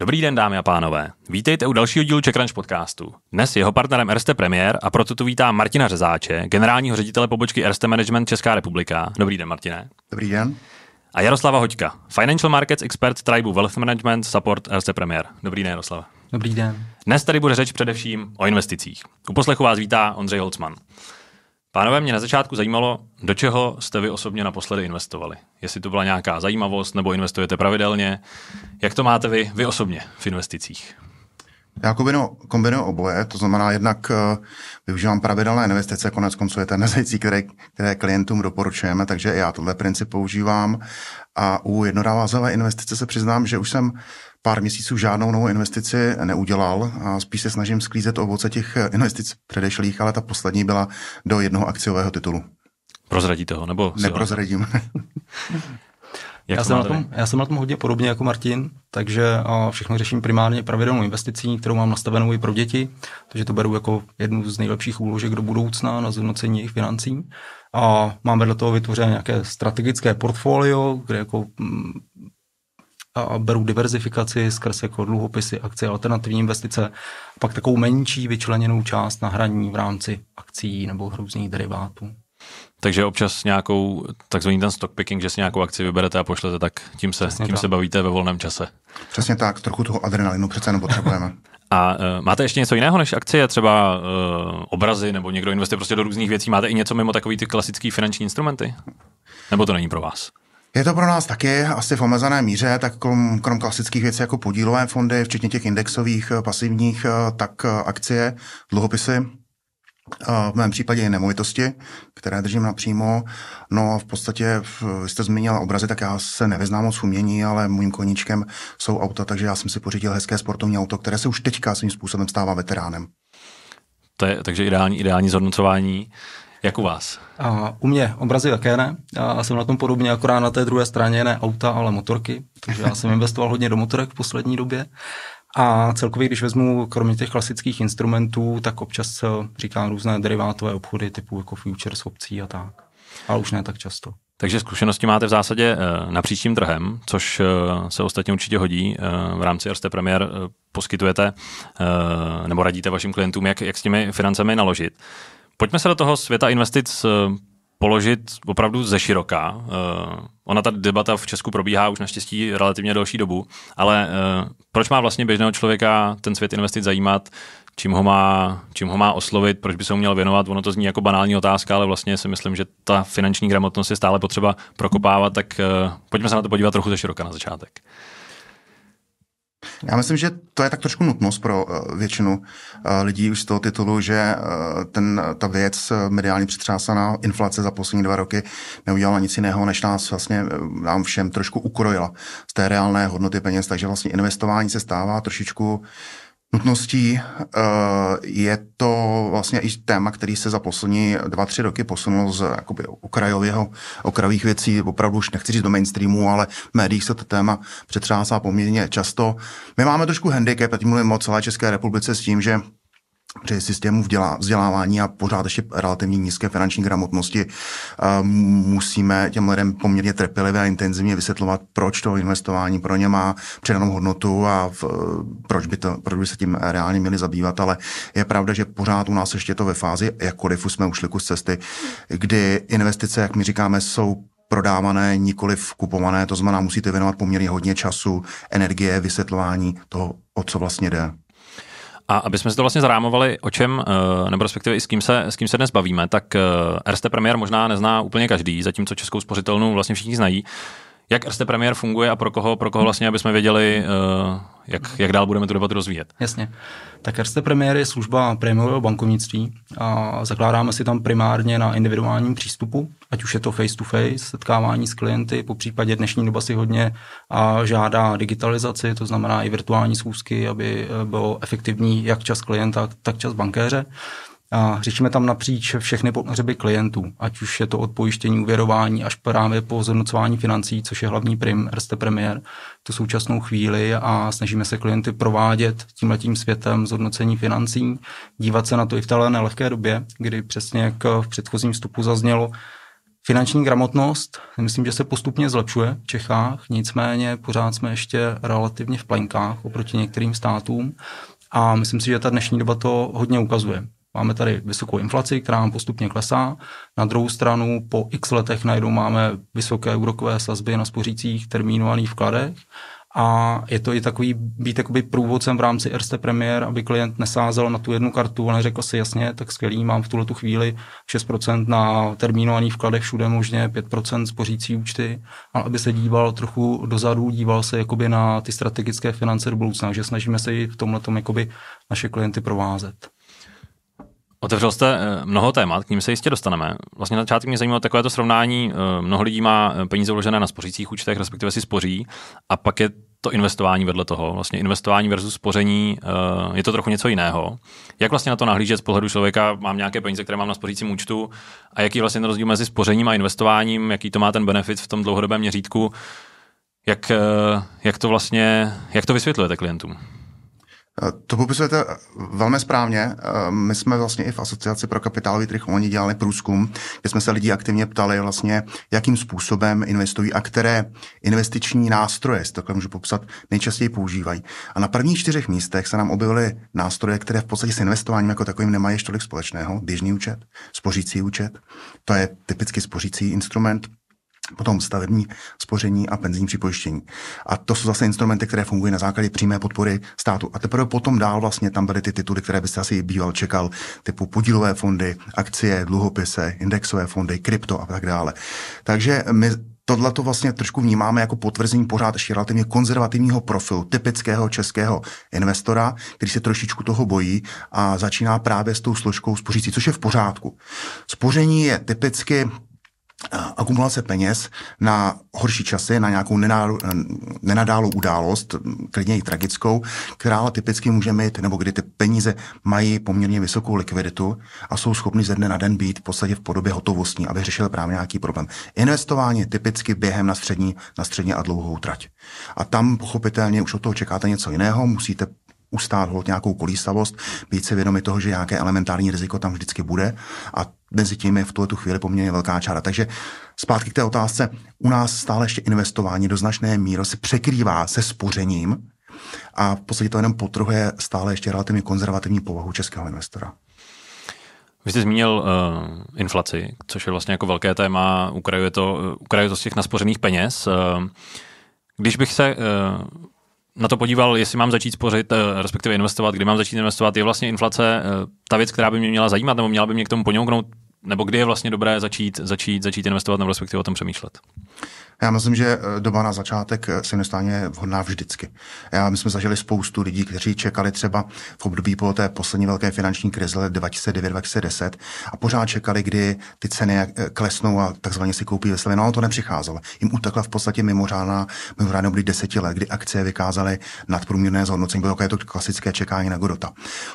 Dobrý den, dámy a pánové. Vítejte u dalšího dílu CheckRunch podcastu. Dnes jeho partnerem Erste Premier a proto tu vítám Martina Řezáče, generálního ředitele pobočky Erste Management Česká republika. Dobrý den, Martine. Dobrý den. A Jaroslava Hoďka, Financial Markets Expert Tribu Wealth Management Support Erste Premier. Dobrý den, Jaroslava. Dobrý den. Dnes tady bude řeč především o investicích. U poslechu vás vítá Ondřej Holcman. Pánové, mě na začátku zajímalo, do čeho jste vy osobně naposledy investovali. Jestli to byla nějaká zajímavost, nebo investujete pravidelně. Jak to máte vy, vy osobně v investicích? Já kombinuji, kombinuji oboje, to znamená jednak uh, využívám pravidelné investice, konec konců je ten nezající, které, které klientům doporučujeme, takže já tohle princip používám. A u jednorázové investice se přiznám, že už jsem pár měsíců žádnou novou investici neudělal a spíš se snažím sklízet ovoce těch investic předešlých, ale ta poslední byla do jednoho akciového titulu. Prozradíte ho, nebo? Neprozradím. já, jsem na tom, já jsem na tom hodně podobně jako Martin, takže všechno řeším primárně pravidelnou investicí, kterou mám nastavenou i pro děti, takže to beru jako jednu z nejlepších úložek do budoucna na zhodnocení jejich financí. A mám vedle toho vytvořené nějaké strategické portfolio, kde jako mm, a beru diverzifikaci skrz jako dluhopisy, akcie, alternativní investice a pak takovou menší vyčleněnou část na hraní v rámci akcí nebo různých derivátů. Takže občas nějakou takzvaný ten stock picking, že si nějakou akci vyberete a pošlete, tak tím se, tím se bavíte ve volném čase. Přesně tak, trochu toho adrenalinu přece jenom potřebujeme. A uh, máte ještě něco jiného než akcie, třeba uh, obrazy, nebo někdo investuje prostě do různých věcí? Máte i něco mimo takový ty klasické finanční instrumenty? Nebo to není pro vás? Je to pro nás taky asi v omezené míře, tak krom, krom klasických věcí jako podílové fondy, včetně těch indexových, eh, pasivních, eh, tak eh, akcie, dluhopisy, v mém případě i nemovitosti, které držím napřímo. No a v podstatě, vy jste zmínil obrazy, tak já se nevyznám moc umění, ale mým koníčkem jsou auta, takže já jsem si pořídil hezké sportovní auto, které se už teďka svým způsobem stává veteránem. To je takže ideální, ideální zhodnocování. Jak u vás? A u mě obrazy také ne. Já jsem na tom podobně, akorát na té druhé straně ne auta, ale motorky. Takže já jsem investoval hodně do motorek v poslední době. A celkově, když vezmu kromě těch klasických instrumentů, tak občas říkám různé derivátové obchody typu jako futures opcí a tak. Ale už ne tak často. Takže zkušenosti máte v zásadě eh, napříč tím trhem, což eh, se ostatně určitě hodí. Eh, v rámci Erste Premier poskytujete nebo radíte vašim klientům, jak, jak s těmi financemi naložit. Pojďme se do toho světa investic eh, položit opravdu ze široká. Uh, ona ta debata v Česku probíhá už naštěstí relativně delší dobu, ale uh, proč má vlastně běžného člověka ten svět investic zajímat, čím ho, má, čím ho má oslovit, proč by se mu měl věnovat, ono to zní jako banální otázka, ale vlastně si myslím, že ta finanční gramotnost je stále potřeba prokopávat, tak pojďme se na to podívat trochu ze široka na začátek. Já myslím, že to je tak trošku nutnost pro uh, většinu uh, lidí už z toho titulu, že uh, ten, ta věc mediálně přitřásaná inflace za poslední dva roky neudělala nic jiného, než nás vlastně nám všem trošku ukrojila z té reálné hodnoty peněz, takže vlastně investování se stává trošičku nutností. Je to vlastně i téma, který se za poslední dva, tři roky posunul z jakoby okrajového, okrajových věcí, opravdu už nechci říct do mainstreamu, ale v médiích se to téma přetřásá poměrně často. My máme trošku handicap, a tím mluvím o celé České republice s tím, že při systému vzdělávání a pořád ještě relativně nízké finanční gramotnosti musíme těm lidem poměrně trpělivě a intenzivně vysvětlovat, proč to investování pro ně má přidanou hodnotu a v, proč, by to, proč by se tím reálně měli zabývat, ale je pravda, že pořád u nás ještě to ve fázi, jakkoliv už jsme ušli kus cesty, kdy investice, jak my říkáme, jsou prodávané, nikoli kupované, to znamená, musíte věnovat poměrně hodně času, energie, vysvětlování toho, o co vlastně jde. A aby jsme si to vlastně zarámovali, o čem, eh, nebo respektive i s kým se, s kým se dnes bavíme, tak eh, Erste Premier možná nezná úplně každý, zatímco českou spořitelnu vlastně všichni znají. Jak Erste Premier funguje a pro koho, pro koho vlastně, aby jsme věděli, eh, jak, jak dál budeme tu debatu rozvíjet? Jasně. Tak Erste Premier je služba prémiového bankovnictví a zakládáme si tam primárně na individuálním přístupu, ať už je to face-to-face, setkávání s klienty, po případě dnešní doba si hodně a žádá digitalizaci, to znamená i virtuální schůzky, aby eh, bylo efektivní jak čas klienta, tak čas bankéře. A řešíme tam napříč všechny potřeby klientů, ať už je to od pojištění, uvěrování až právě po zhodnocování financí, což je hlavní prim Erste Premier, tu současnou chvíli a snažíme se klienty provádět tímhletím světem zhodnocení financí, dívat se na to i v té nelehké době, kdy přesně jak v předchozím vstupu zaznělo, Finanční gramotnost, myslím, že se postupně zlepšuje v Čechách, nicméně pořád jsme ještě relativně v plenkách oproti některým státům a myslím si, že ta dnešní doba to hodně ukazuje. Máme tady vysokou inflaci, která nám postupně klesá. Na druhou stranu po x letech najednou máme vysoké úrokové sazby na spořících termínovaných vkladech a je to i takový být jakoby průvodcem v rámci Erste Premier, aby klient nesázel na tu jednu kartu a neřekl si jasně, tak skvělý, mám v tuhle tu chvíli 6% na termínovaných vkladech všude možně 5% spořící účty, ale aby se díval trochu dozadu, díval se jakoby na ty strategické finance do budoucna, že snažíme se i v tomhle jakoby naše klienty provázet. Otevřel jste eh, mnoho témat, k ním se jistě dostaneme. Vlastně na začátku mě zajímalo takovéto srovnání. Eh, mnoho lidí má eh, peníze uložené na spořících účtech, respektive si spoří, a pak je to investování vedle toho. Vlastně investování versus spoření je to trochu něco jiného. Jak vlastně na to nahlížet z pohledu člověka, mám nějaké peníze, které mám na spořícím účtu a jaký vlastně ten rozdíl mezi spořením a investováním, jaký to má ten benefit v tom dlouhodobém měřítku, jak, jak to vlastně, jak to vysvětlujete klientům? To popisujete velmi správně. My jsme vlastně i v Asociaci pro kapitálový trh oni dělali průzkum, kde jsme se lidí aktivně ptali vlastně, jakým způsobem investují a které investiční nástroje, to takhle můžu popsat, nejčastěji používají. A na prvních čtyřech místech se nám objevily nástroje, které v podstatě s investováním jako takovým nemají ještě tolik společného. Běžný účet, spořící účet, to je typicky spořící instrument, potom stavební spoření a penzijní připojištění. A to jsou zase instrumenty, které fungují na základě přímé podpory státu. A teprve potom dál vlastně tam byly ty tituly, které byste asi býval čekal, typu podílové fondy, akcie, dluhopise, indexové fondy, krypto a tak dále. Takže my Tohle to vlastně trošku vnímáme jako potvrzení pořád ještě relativně konzervativního profilu typického českého investora, který se trošičku toho bojí a začíná právě s tou složkou spořící, což je v pořádku. Spoření je typicky akumulace peněz na horší časy, na nějakou nenadálou událost, klidně i tragickou, která ale typicky může mít, nebo kdy ty peníze mají poměrně vysokou likviditu a jsou schopny ze dne na den být v podstatě v podobě hotovostní, aby řešili právě nějaký problém. Investování typicky během na střední, na střední a dlouhou trať. A tam pochopitelně už od toho čekáte něco jiného, musíte ustát hod nějakou kolísavost, být si vědomi toho, že nějaké elementární riziko tam vždycky bude a mezi tím je v tuhle chvíli poměrně velká čára. Takže zpátky k té otázce, u nás stále ještě investování do značné míry se překrývá se spořením a v podstatě to jenom potrhuje stále ještě relativně konzervativní povahu českého investora. Vy jste zmínil uh, inflaci, což je vlastně jako velké téma, ukrajuje to, ukrajuje to z těch naspořených peněz. Uh, když bych se uh, na to podíval, jestli mám začít spořit, eh, respektive investovat, kdy mám začít investovat, je vlastně inflace eh, ta věc, která by mě měla zajímat, nebo měla by mě k tomu poňouknout, nebo kdy je vlastně dobré začít, začít, začít investovat, nebo respektive o tom přemýšlet? Já myslím, že eh, doba na začátek eh, investování je vhodná vždycky. Já, my jsme zažili spoustu lidí, kteří čekali třeba v období po té poslední velké finanční krize 2009-2010 a pořád čekali, kdy ty ceny eh, klesnou a takzvaně si koupí veselé. No, ale to nepřicházelo. Jim utekla v podstatě mimořádná, mimořádné období deseti let, kdy akcie vykázaly nadprůměrné zhodnocení. Bylo to klasické čekání na Godota.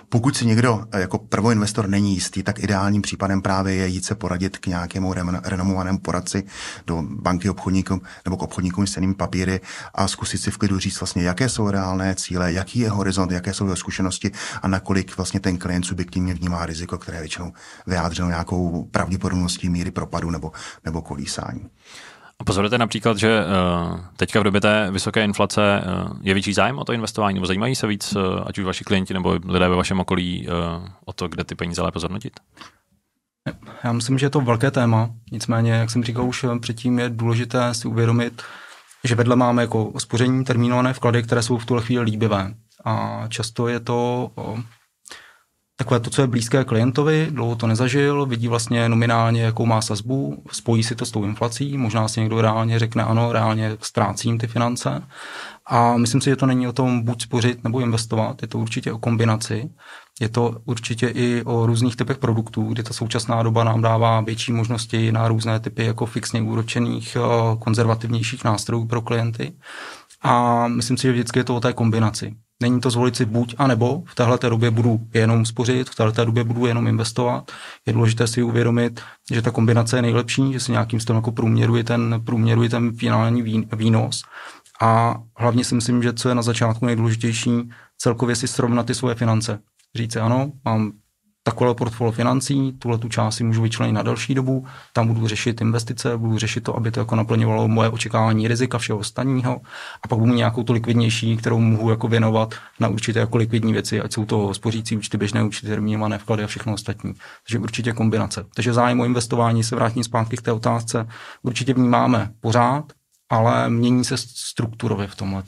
Pokud si někdo jako prvoinvestor není jistý, tak ideálním případem právě je jít se poradit k nějakému renomovanému poradci do banky obchodníků obchodníkům nebo k obchodníkům s cenými papíry a zkusit si v klidu říct vlastně, jaké jsou reálné cíle, jaký je horizont, jaké jsou jeho zkušenosti a nakolik vlastně ten klient subjektivně vnímá riziko, které většinou vyjádřeno nějakou pravděpodobností míry propadu nebo, nebo kolísání. A pozorujete například, že uh, teďka v době té vysoké inflace uh, je větší zájem o to investování, nebo zajímají se víc, uh, ať už vaši klienti nebo lidé ve vašem okolí, o to, kde ty peníze lépe zhodnotit? Já myslím, že je to velké téma, nicméně, jak jsem říkal už předtím, je důležité si uvědomit, že vedle máme jako spoření termínované vklady, které jsou v tuhle chvíli líbivé. A často je to o, takové to, co je blízké klientovi, dlouho to nezažil, vidí vlastně nominálně, jakou má sazbu, spojí si to s tou inflací, možná si někdo reálně řekne, ano, reálně ztrácím ty finance. A myslím si, že to není o tom buď spořit nebo investovat, je to určitě o kombinaci. Je to určitě i o různých typech produktů, kdy ta současná doba nám dává větší možnosti na různé typy jako fixně úročených, eh, konzervativnějších nástrojů pro klienty. A myslím si, že vždycky je to o té kombinaci. Není to zvolit si buď a nebo, v téhle době budu jenom spořit, v téhle době budu jenom investovat. Je důležité si uvědomit, že ta kombinace je nejlepší, že si nějakým stylem jako průměruje ten, průměruje ten finální výnos. A hlavně si myslím, že co je na začátku nejdůležitější, celkově si srovnat ty svoje finance říct ano, mám takové portfolio financí, tuhle tu část si můžu vyčlenit na další dobu, tam budu řešit investice, budu řešit to, aby to jako naplňovalo moje očekávání rizika všeho ostatního a pak budu nějakou tu likvidnější, kterou mohu jako věnovat na určité jako likvidní věci, ať jsou to spořící účty, běžné účty, termínované vklady a všechno ostatní. Takže určitě kombinace. Takže zájem o investování se vrátím zpátky k té otázce. Určitě vnímáme pořád, ale mění se strukturově v tomhle.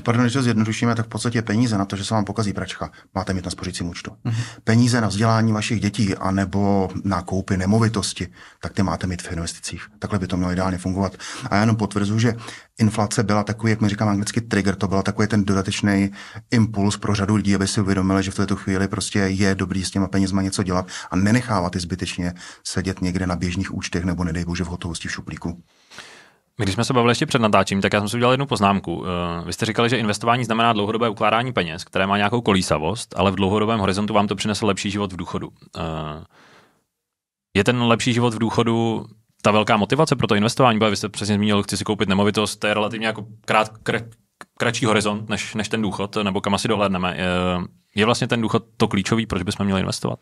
Pardon, když to zjednodušíme, tak v podstatě peníze na to, že se vám pokazí pračka, máte mít na spořícím účtu. Mm-hmm. Peníze na vzdělání vašich dětí anebo na koupy nemovitosti, tak ty máte mít v investicích. Takhle by to mělo ideálně fungovat. A já jenom potvrzuji, že inflace byla takový, jak mi říkám anglicky, trigger, to byl takový ten dodatečný impuls pro řadu lidí, aby si uvědomili, že v této chvíli prostě je dobrý s těma penězma něco dělat a nenechávat je zbytečně sedět někde na běžných účtech nebo nedej bože v hotovosti v šuplíku. Když jsme se bavili ještě před natáčím, tak já jsem si udělal jednu poznámku. Eh, vy jste říkali, že investování znamená dlouhodobé ukládání peněz, které má nějakou kolísavost, ale v dlouhodobém horizontu vám to přinese lepší život v důchodu. Eh, je ten lepší život v důchodu ta velká motivace pro to investování? Vy jste přesně zmínil, chci si koupit nemovitost, to je relativně jako krát, kr, kratší horizont než, než ten důchod, nebo kam asi dohledneme. Je, vlastně ten důchod to klíčový, proč bychom měli investovat?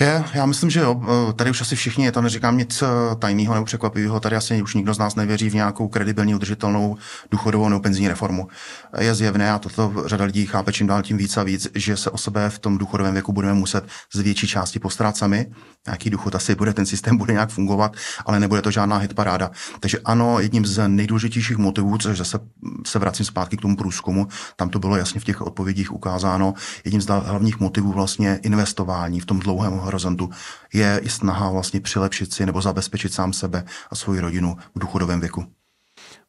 Je, já myslím, že jo. Tady už asi všichni, to neříkám nic eh, tajného nebo překvapivého, tady asi už nikdo z nás nevěří v nějakou kredibilní, udržitelnou důchodovou nebo penzijní reformu. Je zjevné, a toto řada lidí chápe čím dál tím víc a víc, že se o sebe v tom důchodovém věku budeme muset z větší části postarat sami. Nějaký důchod asi bude, ten systém bude nějak fungovat, ale nebude to žádná hitparáda. Takže ano, jedním z nejdůležitějších motivů, což zase se vracím zpátky k tomu průzkumu, tam to bylo jasně v těch odpovědích ukázáno, jedním z hlavních motivů vlastně investování v tom dlouhém horizontu je i snaha vlastně přilepšit si nebo zabezpečit sám sebe a svoji rodinu v důchodovém věku.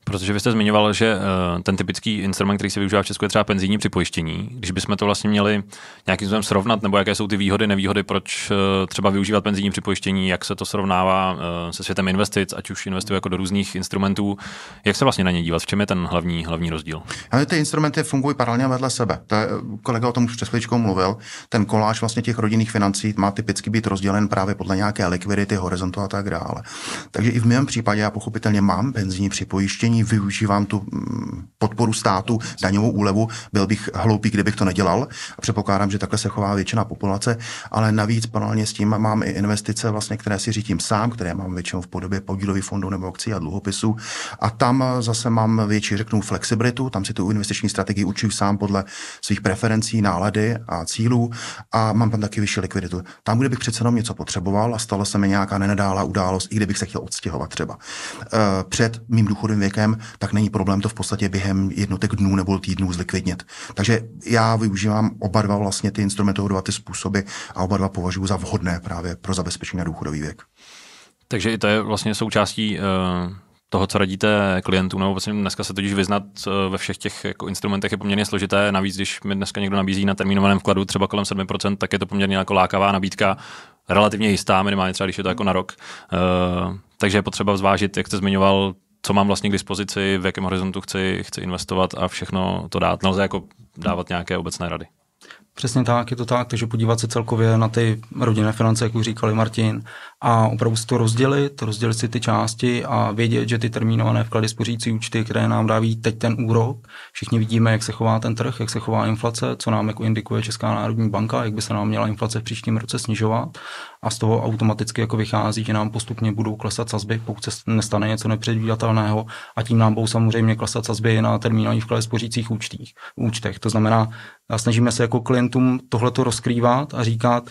Protože vy jste zmiňoval, že uh, ten typický instrument, který se využívá v Česku, je třeba penzijní připojištění. Když bychom to vlastně měli nějakým způsobem srovnat, nebo jaké jsou ty výhody, nevýhody, proč uh, třeba využívat penzijní připojištění, jak se to srovnává uh, se světem investic, ať už investuje jako do různých instrumentů, jak se vlastně na ně dívat, v čem je ten hlavní, hlavní rozdíl? Ale ty instrumenty fungují paralelně vedle sebe. To kolega o tom už před mluvil. Ten koláč vlastně těch rodinných financí má typicky být rozdělen právě podle nějaké likvidity, horizontu a tak dále. Takže i v mém případě já pochopitelně mám penzijní připojištění využívám tu mm, podporu státu, daňovou úlevu, byl bych hloupý, kdybych to nedělal. A předpokládám, že takhle se chová většina populace, ale navíc paralelně s tím mám i investice, vlastně, které si řídím sám, které mám většinou v podobě podílových fondů nebo akcí a dluhopisů. A tam zase mám větší, řeknu, flexibilitu, tam si tu investiční strategii učím sám podle svých preferencí, nálady a cílů a mám tam taky vyšší likviditu. Tam, kde bych přece jenom něco potřeboval a stala se mi nějaká nenadála událost, i kdybych se chtěl odstěhovat třeba. Eh, před mým důchodovým věkem věkem, tak není problém to v podstatě během jednotek dnů nebo týdnů zlikvidnit. Takže já využívám oba dva vlastně ty instrumenty, oba dva ty způsoby a oba dva považuji za vhodné právě pro zabezpečení na důchodový věk. Takže i to je vlastně součástí uh toho, co radíte klientům, nebo vlastně dneska se totiž vyznat eh, ve všech těch jako instrumentech je poměrně složité. Navíc, když mi dneska někdo nabízí na termínovaném vkladu třeba kolem 7%, tak je to poměrně jako lákavá nabídka, relativně jistá, minimálně třeba když je to jako na rok. Uh, takže je potřeba zvážit, jak jste zmiňoval, co mám vlastně k dispozici, v jakém horizontu chci, chci investovat a všechno to dát. Nelze jako dávat nějaké obecné rady. Přesně tak, je to tak, takže podívat se celkově na ty rodinné finance, jak už říkali Martin, a opravdu si to rozdělit, rozdělit si ty části a vědět, že ty termínované vklady spořící účty, které nám dáví teď ten úrok, všichni vidíme, jak se chová ten trh, jak se chová inflace, co nám jako indikuje Česká národní banka, jak by se nám měla inflace v příštím roce snižovat a z toho automaticky jako vychází, že nám postupně budou klesat sazby, pokud se nestane něco nepředvídatelného a tím nám budou samozřejmě klesat sazby na termínovaných vklady spořících účtích, účtech. To znamená, snažíme se jako klientům tohleto rozkrývat a říkat,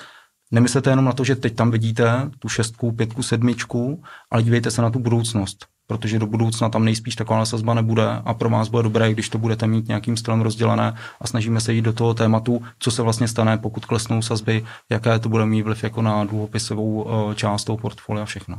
Nemyslete jenom na to, že teď tam vidíte tu šestku, pětku, sedmičku, ale dívejte se na tu budoucnost, protože do budoucna tam nejspíš taková sazba nebude a pro vás bude dobré, když to budete mít nějakým stylem rozdělené a snažíme se jít do toho tématu, co se vlastně stane, pokud klesnou sazby, jaké to bude mít vliv jako na dluhopisovou eh, část toho portfolia a všechno.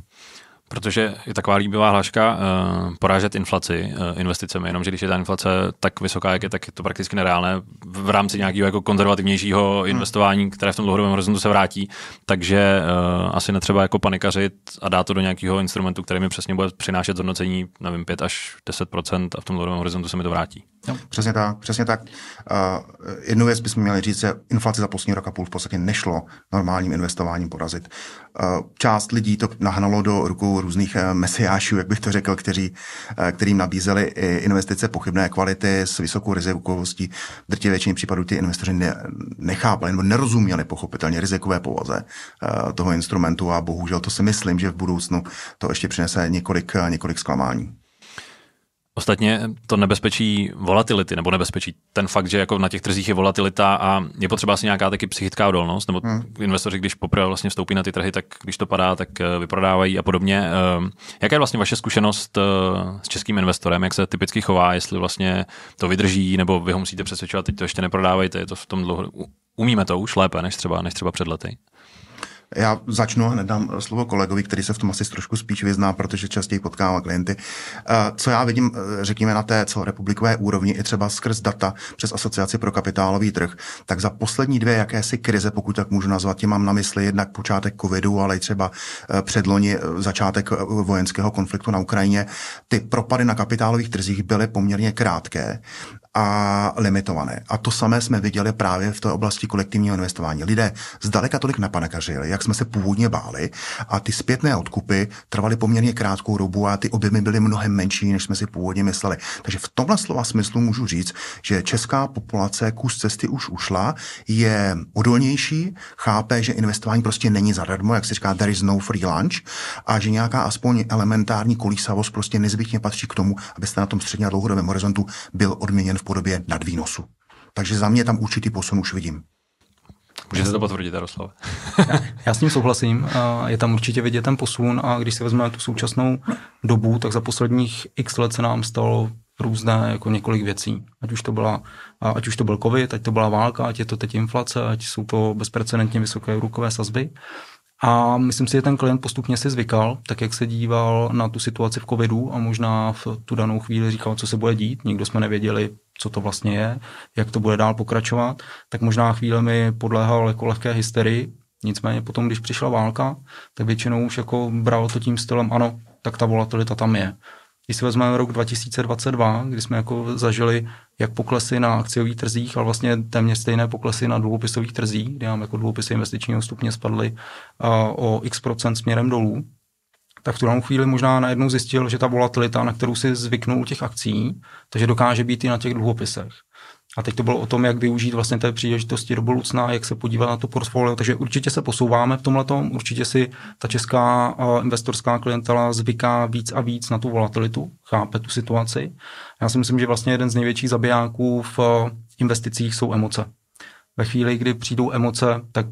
Protože je taková líbivá hláška uh, porážet inflaci uh, investicemi, jenomže když je ta inflace tak vysoká, jak je, tak je to prakticky nereálné v rámci nějakého jako konzervativnějšího hmm. investování, které v tom dlouhodobém horizontu se vrátí. Takže uh, asi netřeba jako panikařit a dát to do nějakého instrumentu, který mi přesně bude přinášet zhodnocení, nevím, 5 až 10% a v tom dlouhodobém horizontu se mi to vrátí. No. Přesně tak, přesně tak. Uh, jednu věc bychom měli říct, že inflace za poslední rok a půl v podstatě nešlo normálním investováním porazit. Uh, část lidí to nahnalo do rukou různých mesiášů, jak bych to řekl, kteří, kterým nabízeli investice pochybné kvality s vysokou rizikovostí. V drtě většině případů ty investoři ne, nechápali nebo nerozuměli pochopitelně rizikové povaze toho instrumentu a bohužel to si myslím, že v budoucnu to ještě přinese několik, několik zklamání. Ostatně to nebezpečí volatility, nebo nebezpečí ten fakt, že jako na těch trzích je volatilita a je potřeba asi nějaká taky psychická odolnost, nebo hmm. investoři, když poprvé vlastně vstoupí na ty trhy, tak když to padá, tak eh, vyprodávají a podobně. Ehm, jaká je vlastně vaše zkušenost eh, s českým investorem, jak se typicky chová, jestli vlastně to vydrží, nebo vy ho musíte přesvědčovat, teď to ještě neprodávejte, je to v tom dlouho... Umíme to už lépe než třeba, než třeba před lety? Já začnu a nedám slovo kolegovi, který se v tom asi trošku spíš vyzná, protože častěji potkává klienty. Eh, co já vidím, eh, řekněme, na té celorepublikové úrovni, i třeba skrz data přes Asociaci pro kapitálový trh, tak za poslední dvě jakési krize, pokud tak můžu nazvat, tím mám na mysli jednak počátek covidu, ale i třeba eh, předloni začátek vojenského konfliktu na Ukrajině, ty propady na kapitálových trzích byly poměrně krátké a limitované. A to samé jsme viděli právě v té oblasti kolektivního investování. Lidé zdaleka tolik napanekařili, jak jsme se původně báli, a ty zpětné odkupy trvaly poměrně krátkou dobu a ty objemy byly mnohem menší, než jsme si původně mysleli. Takže v tomhle slova smyslu můžu říct, že česká populace kus cesty už ušla, je odolnější, chápe, že investování prostě není zadarmo, jak se říká, there is no free lunch, a že nějaká aspoň elementární kolísavost prostě nezbytně patří k tomu, abyste na tom středně a dlouhodobém horizontu byl odměněn v podobě nadvýnosu. Takže za mě tam určitý posun už vidím. Můžete to potvrdit, Jaroslav. já, já s ním souhlasím. Je tam určitě vidět ten posun a když si vezmeme tu současnou dobu, tak za posledních x let se nám stalo různé jako několik věcí. Ať už to byla, ať už to byl covid, ať to byla válka, ať je to teď inflace, ať jsou to bezprecedentně vysoké úrokové sazby. A myslím si, že ten klient postupně si zvykal, tak jak se díval na tu situaci v covidu a možná v tu danou chvíli říkal, co se bude dít. Nikdo jsme nevěděli, co to vlastně je, jak to bude dál pokračovat, tak možná chvíli mi podléhal jako lehké hysterii. Nicméně potom, když přišla válka, tak většinou už jako bral to tím stylem, ano, tak ta volatilita tam je. Když si vezmeme rok 2022, kdy jsme jako zažili jak poklesy na akciových trzích, ale vlastně téměř stejné poklesy na dluhopisových trzích, kde nám jako dluhopisy investičního stupně spadly o x procent směrem dolů, tak v tu chvíli možná najednou zjistil, že ta volatilita, na kterou si zvyknul u těch akcí, takže dokáže být i na těch dluhopisech. A teď to bylo o tom, jak využít vlastně té příležitosti do budoucna, jak se podívat na to portfolio. Takže určitě se posouváme v tomhle určitě si ta česká investorská klientela zvyká víc a víc na tu volatilitu, chápe tu situaci. Já si myslím, že vlastně jeden z největších zabijáků v investicích jsou emoce. Ve chvíli, kdy přijdou emoce, tak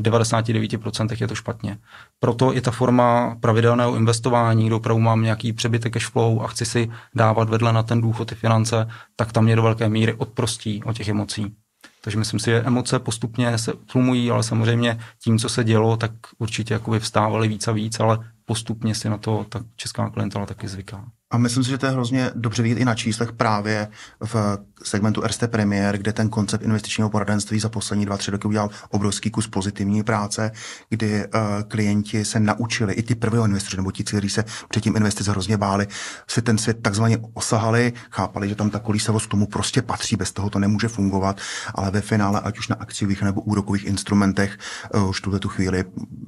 99% je to špatně. Proto i ta forma pravidelného investování, kde opravdu mám nějaký přebytek cash flow a chci si dávat vedle na ten důchod ty finance, tak tam mě do velké míry odprostí o těch emocí. Takže myslím si, že emoce postupně se utlumují, ale samozřejmě tím, co se dělo, tak určitě jakoby vstávaly víc a víc, ale postupně si na to ta česká klientela taky zvyká. A myslím si, že to je hrozně dobře vidět i na číslech právě v segmentu RST Premier, kde ten koncept investičního poradenství za poslední dva, tři roky udělal obrovský kus pozitivní práce, kdy uh, klienti se naučili, i ty prvé investoři, nebo ti, kteří se předtím investice hrozně báli, si ten svět takzvaně osahali, chápali, že tam ta kolísavost tomu prostě patří, bez toho to nemůže fungovat, ale ve finále, ať už na akciových nebo úrokových instrumentech, uh, už tuhle tu chvíli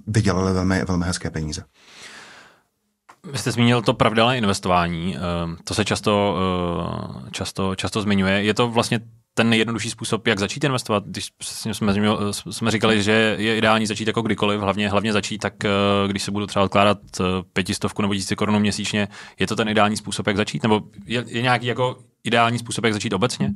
vydělali velmi, velmi hezké peníze. Vy jste zmínil to pravidelné investování, ehm, to se často, eh, často, často zmiňuje. Je to vlastně ten nejjednodušší způsob, jak začít investovat, když jsme, jsme říkali, že je ideální začít jako kdykoliv, hlavně, hlavně začít tak, eh, když se budu třeba odkládat eh, pětistovku nebo tisíci korun měsíčně, je to ten ideální způsob, jak začít? Nebo je, je nějaký jako ideální způsob, jak začít obecně?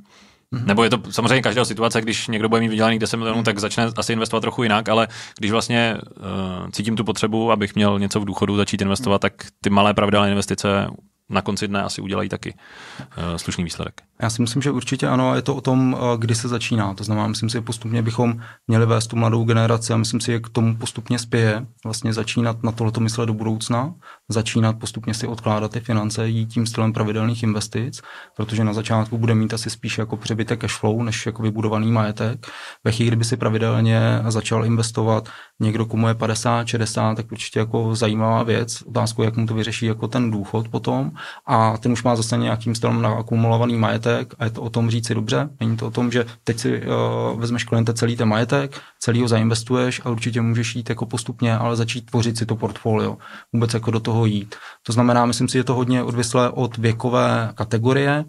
Mm-hmm. Nebo je to samozřejmě každá situace, když někdo bude mít vydělaných 10 milionů, tak začne asi investovat trochu jinak, ale když vlastně uh, cítím tu potřebu, abych měl něco v důchodu začít investovat, tak ty malé pravidelné investice na konci dne asi udělají taky uh, slušný výsledek. Já si myslím, že určitě ano, je to o tom, uh, kdy se začíná. To znamená, myslím si, že postupně bychom měli vést tu mladou generaci a myslím si, že k tomu postupně spěje. Vlastně začínat na tohleto myslet do budoucna, začínat postupně si odkládat ty finance, jít tím stylem pravidelných investic, protože na začátku bude mít asi spíš jako přebytek cash flow, než jako vybudovaný majetek. Ve chvíli, kdyby si pravidelně začal investovat někdo, komu je 50, 60, tak určitě jako zajímavá věc. Otázku, jak mu to vyřeší jako ten důchod potom a ten už má zase nějakým stylem akumulovaný majetek a je to o tom říct si dobře. Není to o tom, že teď si uh, vezmeš kliente celý ten majetek, celý ho zainvestuješ a určitě můžeš jít jako postupně, ale začít tvořit si to portfolio, vůbec jako do toho jít. To znamená, myslím si, je to hodně odvislé od věkové kategorie,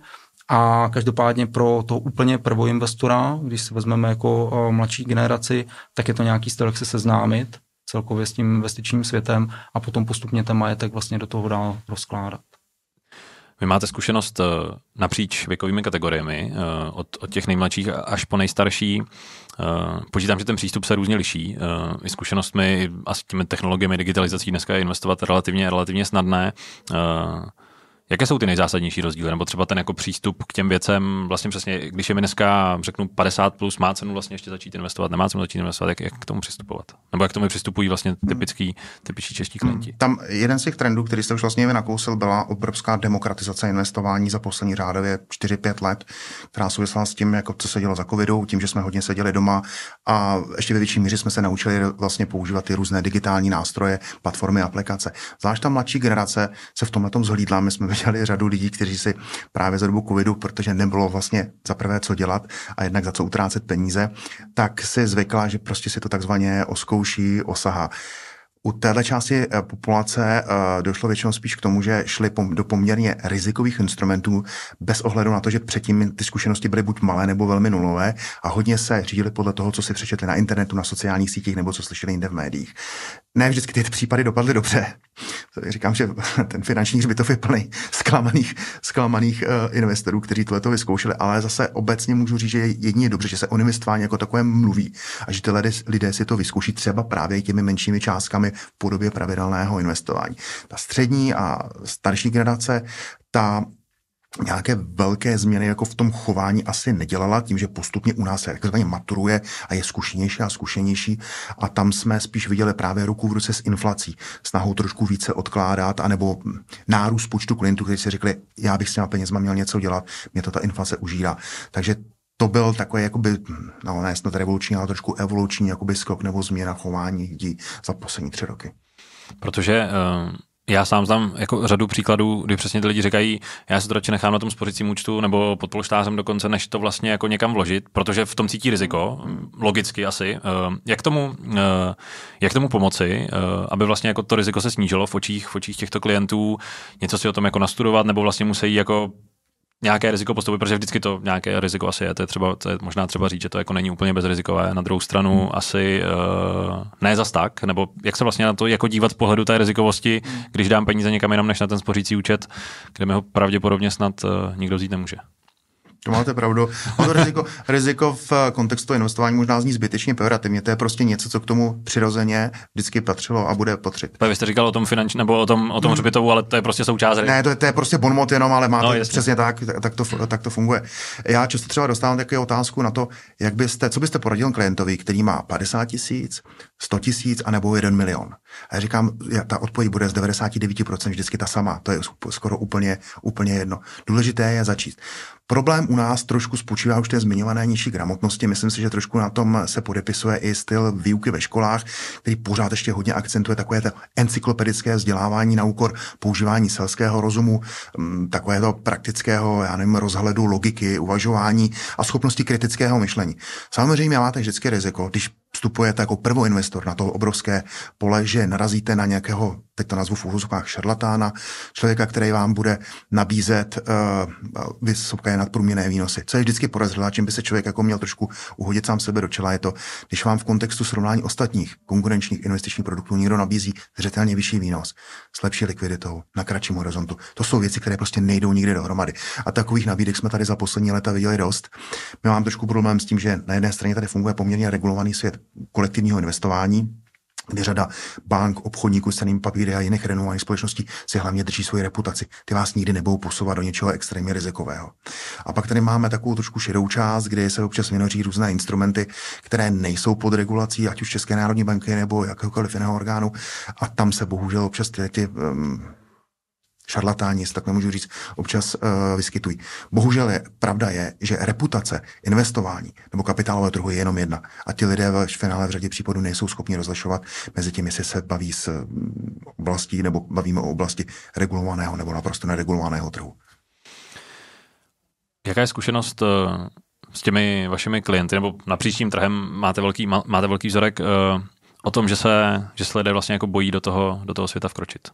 a každopádně pro toho úplně prvoinvestora, když se vezmeme jako mladší generaci, tak je to nějaký styl, jak se seznámit celkově s tím investičním světem a potom postupně ten majetek vlastně do toho dál rozkládat. Vy máte zkušenost eh, napříč věkovými kategoriemi, eh, od, od těch nejmladších až po nejstarší. Eh, počítám, že ten přístup se různě liší. I zkušenostmi a s těmi technologiemi digitalizací dneska je investovat relativně, relativně snadné. Jaké jsou ty nejzásadnější rozdíly? Nebo třeba ten jako přístup k těm věcem, vlastně přesně, když je mi dneska, řeknu 50 plus, má cenu vlastně ještě začít investovat, nemá cenu začít investovat, jak, jak k tomu přistupovat? Nebo jak k tomu přistupují vlastně typický, typičtí čeští klienti? Tam jeden z těch trendů, který jste už vlastně vynakousil, byla obrovská demokratizace investování za poslední řádově 4-5 let, která souvisela s tím, jako co se dělo za covidu, tím, že jsme hodně seděli doma a ještě ve větší míře jsme se naučili vlastně používat ty různé digitální nástroje, platformy, aplikace. Zvlášť ta mladší generace se v tomhle tom zhlídla. My jsme viděli řadu lidí, kteří si právě za dobu covidu, protože nebylo vlastně za prvé co dělat a jednak za co utrácet peníze, tak si zvykla, že prostě si to takzvaně oskouší, osahá. U téhle části eh, populace eh, došlo většinou spíš k tomu, že šli do poměrně rizikových instrumentů bez ohledu na to, že předtím ty zkušenosti byly buď malé nebo velmi nulové a hodně se řídili podle toho, co si přečetli na internetu, na sociálních sítích nebo co slyšeli jinde v médiích ne vždycky ty případy dopadly dobře. Říkám, že ten finanční hřbitov je plný zklamaných, zklamaných uh, investorů, kteří tohle to vyzkoušeli, ale zase obecně můžu říct, že jedině je dobře, že se o investování jako takové mluví a že ty lidé si to vyzkouší třeba právě těmi menšími částkami v podobě pravidelného investování. Ta střední a starší generace, ta nějaké velké změny jako v tom chování asi nedělala, tím, že postupně u nás se takzvaně maturuje a je zkušenější a zkušenější a tam jsme spíš viděli právě ruku v ruce s inflací, snahou trošku více odkládat, anebo nárůst počtu klientů, kteří si řekli, já bych s těma penězma měl něco dělat, mě to ta inflace užírá. Takže to byl takový, jakoby, no ne snad revoluční, ale trošku evoluční jakoby skok nebo změna chování lidí za poslední tři roky. Protože uh já sám znám jako řadu příkladů, kdy přesně ty lidi říkají, já se to radši nechám na tom spořícím účtu nebo pod polštářem dokonce, než to vlastně jako někam vložit, protože v tom cítí riziko, logicky asi. Eh, jak tomu, eh, jak tomu pomoci, aby vlastně jako to riziko se snížilo v očích, v očích těchto klientů, něco si o tom jako nastudovat, nebo vlastně musí jako nějaké riziko postupy, protože vždycky to nějaké riziko asi je, to je, třeba, to je možná třeba říct, že to jako není úplně bezrizikové. Na druhou stranu hmm. asi uh, ne zas tak, nebo jak se vlastně na to jako dívat z pohledu té rizikovosti, hmm. když dám peníze někam jinam než na ten spořící účet, kde mi ho pravděpodobně snad uh, nikdo vzít nemůže. To máte pravdu. A to riziko, riziko v kontextu investování možná zní zbytečně pejorativně. To je prostě něco, co k tomu přirozeně vždycky patřilo a bude patřit. Vy jste říkal o tom finanční nebo o tom, o tom hřbitovu, hmm. ale to je prostě součást. Ne, to je, to je prostě bonmot jenom, ale máte no, přesně tak, tak to, tak to funguje. Já často třeba dostávám také otázku na to, jak byste, co byste poradil klientovi, který má 50 tisíc, 100 tisíc a nebo 1 milion. A já říkám, ta odpověď bude z 99% vždycky ta sama. To je skoro úplně, úplně jedno. Důležité je začít. Problém u nás trošku spočívá už té zmiňované nižší gramotnosti. Myslím si, že trošku na tom se podepisuje i styl výuky ve školách, který pořád ještě hodně akcentuje takové to encyklopedické vzdělávání na úkor používání selského rozumu, mm, takového praktického, já nevím, rozhledu, logiky, uvažování a schopnosti kritického myšlení. Samozřejmě máte vždycky riziko, když vstupujete jako prvoinvestor na to obrovské pole, že narazíte na nějakého, teď to nazvu v úvozovkách šarlatána, člověka, který vám bude nabízet uh, vysoké nadprůměrné výnosy. Co je vždycky podezřelá, čím by se člověk jako měl trošku uhodit sám sebe do čela, je to, když vám v kontextu srovnání ostatních konkurenčních investičních produktů někdo nabízí zřetelně vyšší výnos, s lepší likviditou, na kratším horizontu. To jsou věci, které prostě nejdou nikdy dohromady. A takových nabídek jsme tady za poslední léta viděli dost. My máme trošku problém s tím, že na jedné straně tady funguje poměrně regulovaný svět kolektivního investování, kdy řada bank, obchodníků s cenými papíry a jiných renomovaných společností si hlavně drží svoji reputaci. Ty vás nikdy nebudou posouvat do něčeho extrémně rizikového. A pak tady máme takovou trošku šedou část, kde se občas vynoří různé instrumenty, které nejsou pod regulací, ať už České národní banky nebo jakéhokoliv jiného orgánu. A tam se bohužel občas ty, ty um, šarlatáni, tak nemůžu říct, občas uh, vyskytují. Bohužel je, pravda je, že reputace, investování nebo kapitálové trhu je jenom jedna. A ti lidé v finále v řadě případů nejsou schopni rozlišovat mezi tím, jestli se baví s mm, oblastí nebo bavíme o oblasti regulovaného nebo naprosto neregulovaného trhu. Jaká je zkušenost eh, s těmi vašimi klienty nebo napříč tím trhem máte velký, máte velký vzorek uh, o tom, že se, že se lidé vlastně jako bojí do toho, do toho světa vkročit?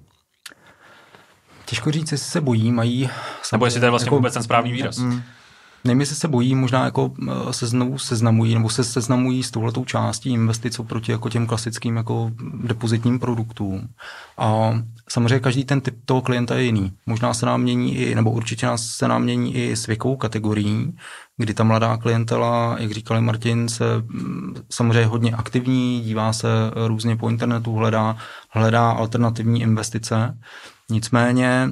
Těžko říct, jestli se bojí, mají... Nebo jestli to je vlastně jako, vůbec ten správný výraz. Mm, Nevím, jestli se bojí, možná jako eh, se znovu seznamují, nebo se seznamují s touhletou částí investic oproti jako těm klasickým jako depozitním produktům. A samozřejmě každý ten typ toho klienta je jiný. Možná se nám mění i, nebo určitě nás se nám mění i s věkovou kategorií, kdy ta mladá klientela, jak říkal Martin, se mm, samozřejmě hodně aktivní, dívá se různě po internetu, hledá, hledá alternativní investice. Nicméně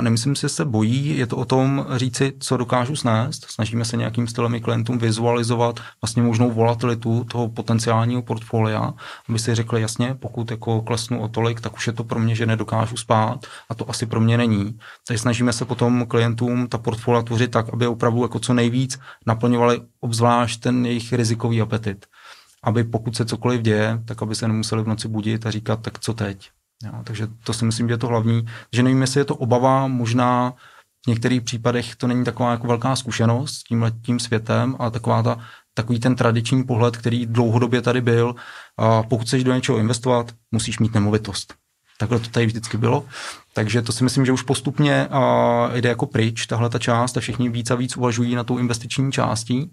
nemyslím si, že se bojí, je to o tom říci, co dokážu snést. Snažíme se nějakým stylem i klientům vizualizovat vlastně možnou volatilitu toho potenciálního portfolia, aby si řekli jasně, pokud jako klesnu o tolik, tak už je to pro mě, že nedokážu spát a to asi pro mě není. Takže snažíme se potom klientům ta portfolia tvořit tak, aby opravdu jako co nejvíc naplňovali obzvlášť ten jejich rizikový apetit. Aby pokud se cokoliv děje, tak aby se nemuseli v noci budit a říkat, tak co teď. Jo, takže to si myslím, že je to hlavní. Že nevím, jestli je to obava, možná v některých případech to není taková jako velká zkušenost s tím tím světem, ale taková ta, takový ten tradiční pohled, který dlouhodobě tady byl. A pokud chceš do něčeho investovat, musíš mít nemovitost. Takhle to tady vždycky bylo. Takže to si myslím, že už postupně uh, jde jako pryč, tahle ta část a všichni víc a víc uvažují na tou investiční částí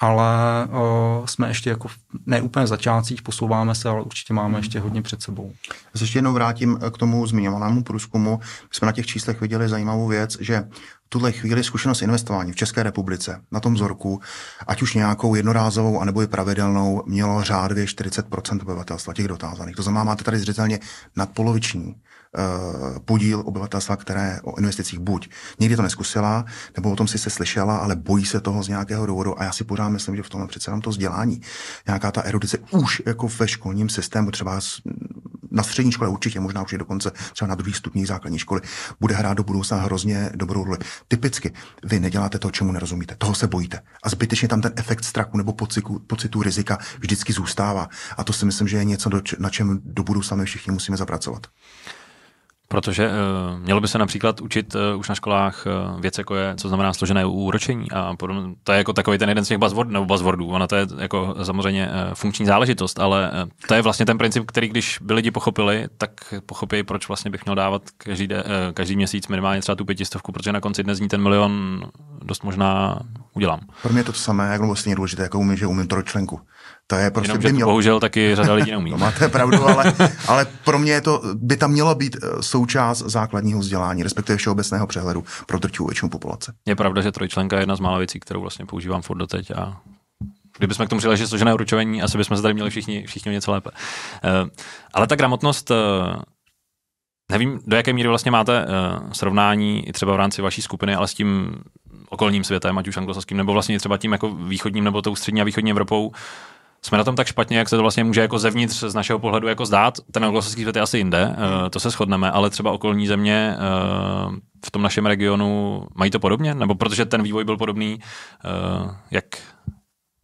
ale uh, jsme ještě jako ne úplně začátcích, posouváme se, ale určitě máme ještě hodně před sebou. Já se ještě jednou vrátím k tomu zmiňovanému průzkumu. My jsme na těch číslech viděli zajímavou věc, že tuhle chvíli zkušenost investování v České republice na tom vzorku, ať už nějakou jednorázovou, anebo i pravidelnou, mělo řádově 40% obyvatelstva těch dotázaných. To znamená, máte tady zřetelně nadpoloviční Eh, podíl obyvatelstva, které o investicích buď nikdy to neskusila, nebo o tom si se slyšela, ale bojí se toho z nějakého důvodu. A já si pořád myslím, že v tomhle přece nám to vzdělání, nějaká ta erudice už jako ve školním systému, třeba na střední škole určitě, možná už je dokonce třeba na druhý stupních základní školy, bude hrát do budoucna hrozně dobrou roli. Typicky, vy neděláte to, čemu nerozumíte, toho se bojíte. A zbytečně tam ten efekt strachu nebo pocitu, pocitu rizika vždycky zůstává. A to si myslím, že je něco, na čem do budoucna my všichni musíme zapracovat. Protože uh, mělo by se například učit uh, už na školách uh, věc, jako je, co znamená složené úročení a podobně. To je jako takový ten jeden z těch buzzword, nebo buzzwordů. Ona to je jako samozřejmě uh, funkční záležitost, ale uh, to je vlastně ten princip, který když by lidi pochopili, tak pochopí, proč vlastně bych měl dávat každý, de, uh, každý měsíc minimálně třeba tu pětistovku, protože na konci dne zní ten milion dost možná udělám. Pro mě je to, samé, jak vlastně důležité, jako umím, že umím trojčlenku. To je prostě Jenom, by mělo... bohužel taky řada lidí neumí. to máte pravdu, ale, ale pro mě je to, by tam mělo být eh, součást základního vzdělání, respektive všeobecného přehledu pro drtivou většinu populace. Je pravda, že trojčlenka je jedna z mála věcí, kterou vlastně používám furt doteď a Kdybychom k tomu přidali, že složené uručování, asi bychom se tady měli všichni, všichni něco lépe. Uh, ale ta gramotnost, uh, nevím, do jaké míry vlastně máte uh, srovnání i třeba v rámci vaší skupiny, ale s tím okolním světem, ať už anglosaským, nebo vlastně třeba tím jako východním nebo tou střední a východní Evropou, jsme na tom tak špatně, jak se to vlastně může jako zevnitř z našeho pohledu jako zdát. Ten anglosaský svět je asi jinde, uh, to se shodneme, ale třeba okolní země uh, v tom našem regionu mají to podobně? Nebo protože ten vývoj byl podobný, uh, jak,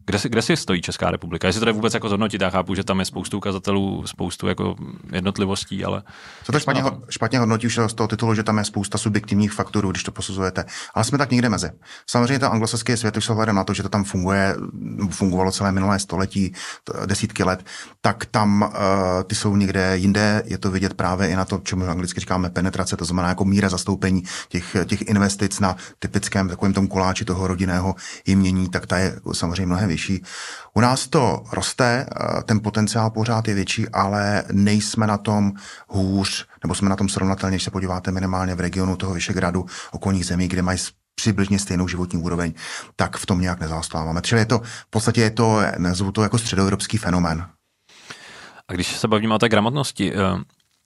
kde si, kde si stojí Česká republika? Jestli to je vůbec jako zhodnotit, já chápu, že tam je spoustu ukazatelů, spoustu jako jednotlivostí, ale... Co to špatně, špatně hodnotí už z toho titulu, že tam je spousta subjektivních faktorů, když to posuzujete. Ale jsme tak někde mezi. Samozřejmě ten anglosaský svět už se na to, že to tam funguje, fungovalo celé minulé století, desítky let, tak tam uh, ty jsou někde jinde. Je to vidět právě i na to, čemu anglicky říkáme penetrace, to znamená jako míra zastoupení těch, těch investic na typickém takovém tom koláči toho rodinného jmění, tak ta je samozřejmě mnohem vyšší. U nás to roste, eh, ten potenciál pořád je větší, ale nejsme na tom hůř, nebo jsme na tom srovnatelně, když se podíváte minimálně v regionu toho Vyšegradu, okolních zemí, kde mají přibližně stejnou životní úroveň, tak v tom nějak nezastáváme. Čili je to, v podstatě je to, nazvu to jako středoevropský fenomén. A když se bavíme o té gramotnosti, eh,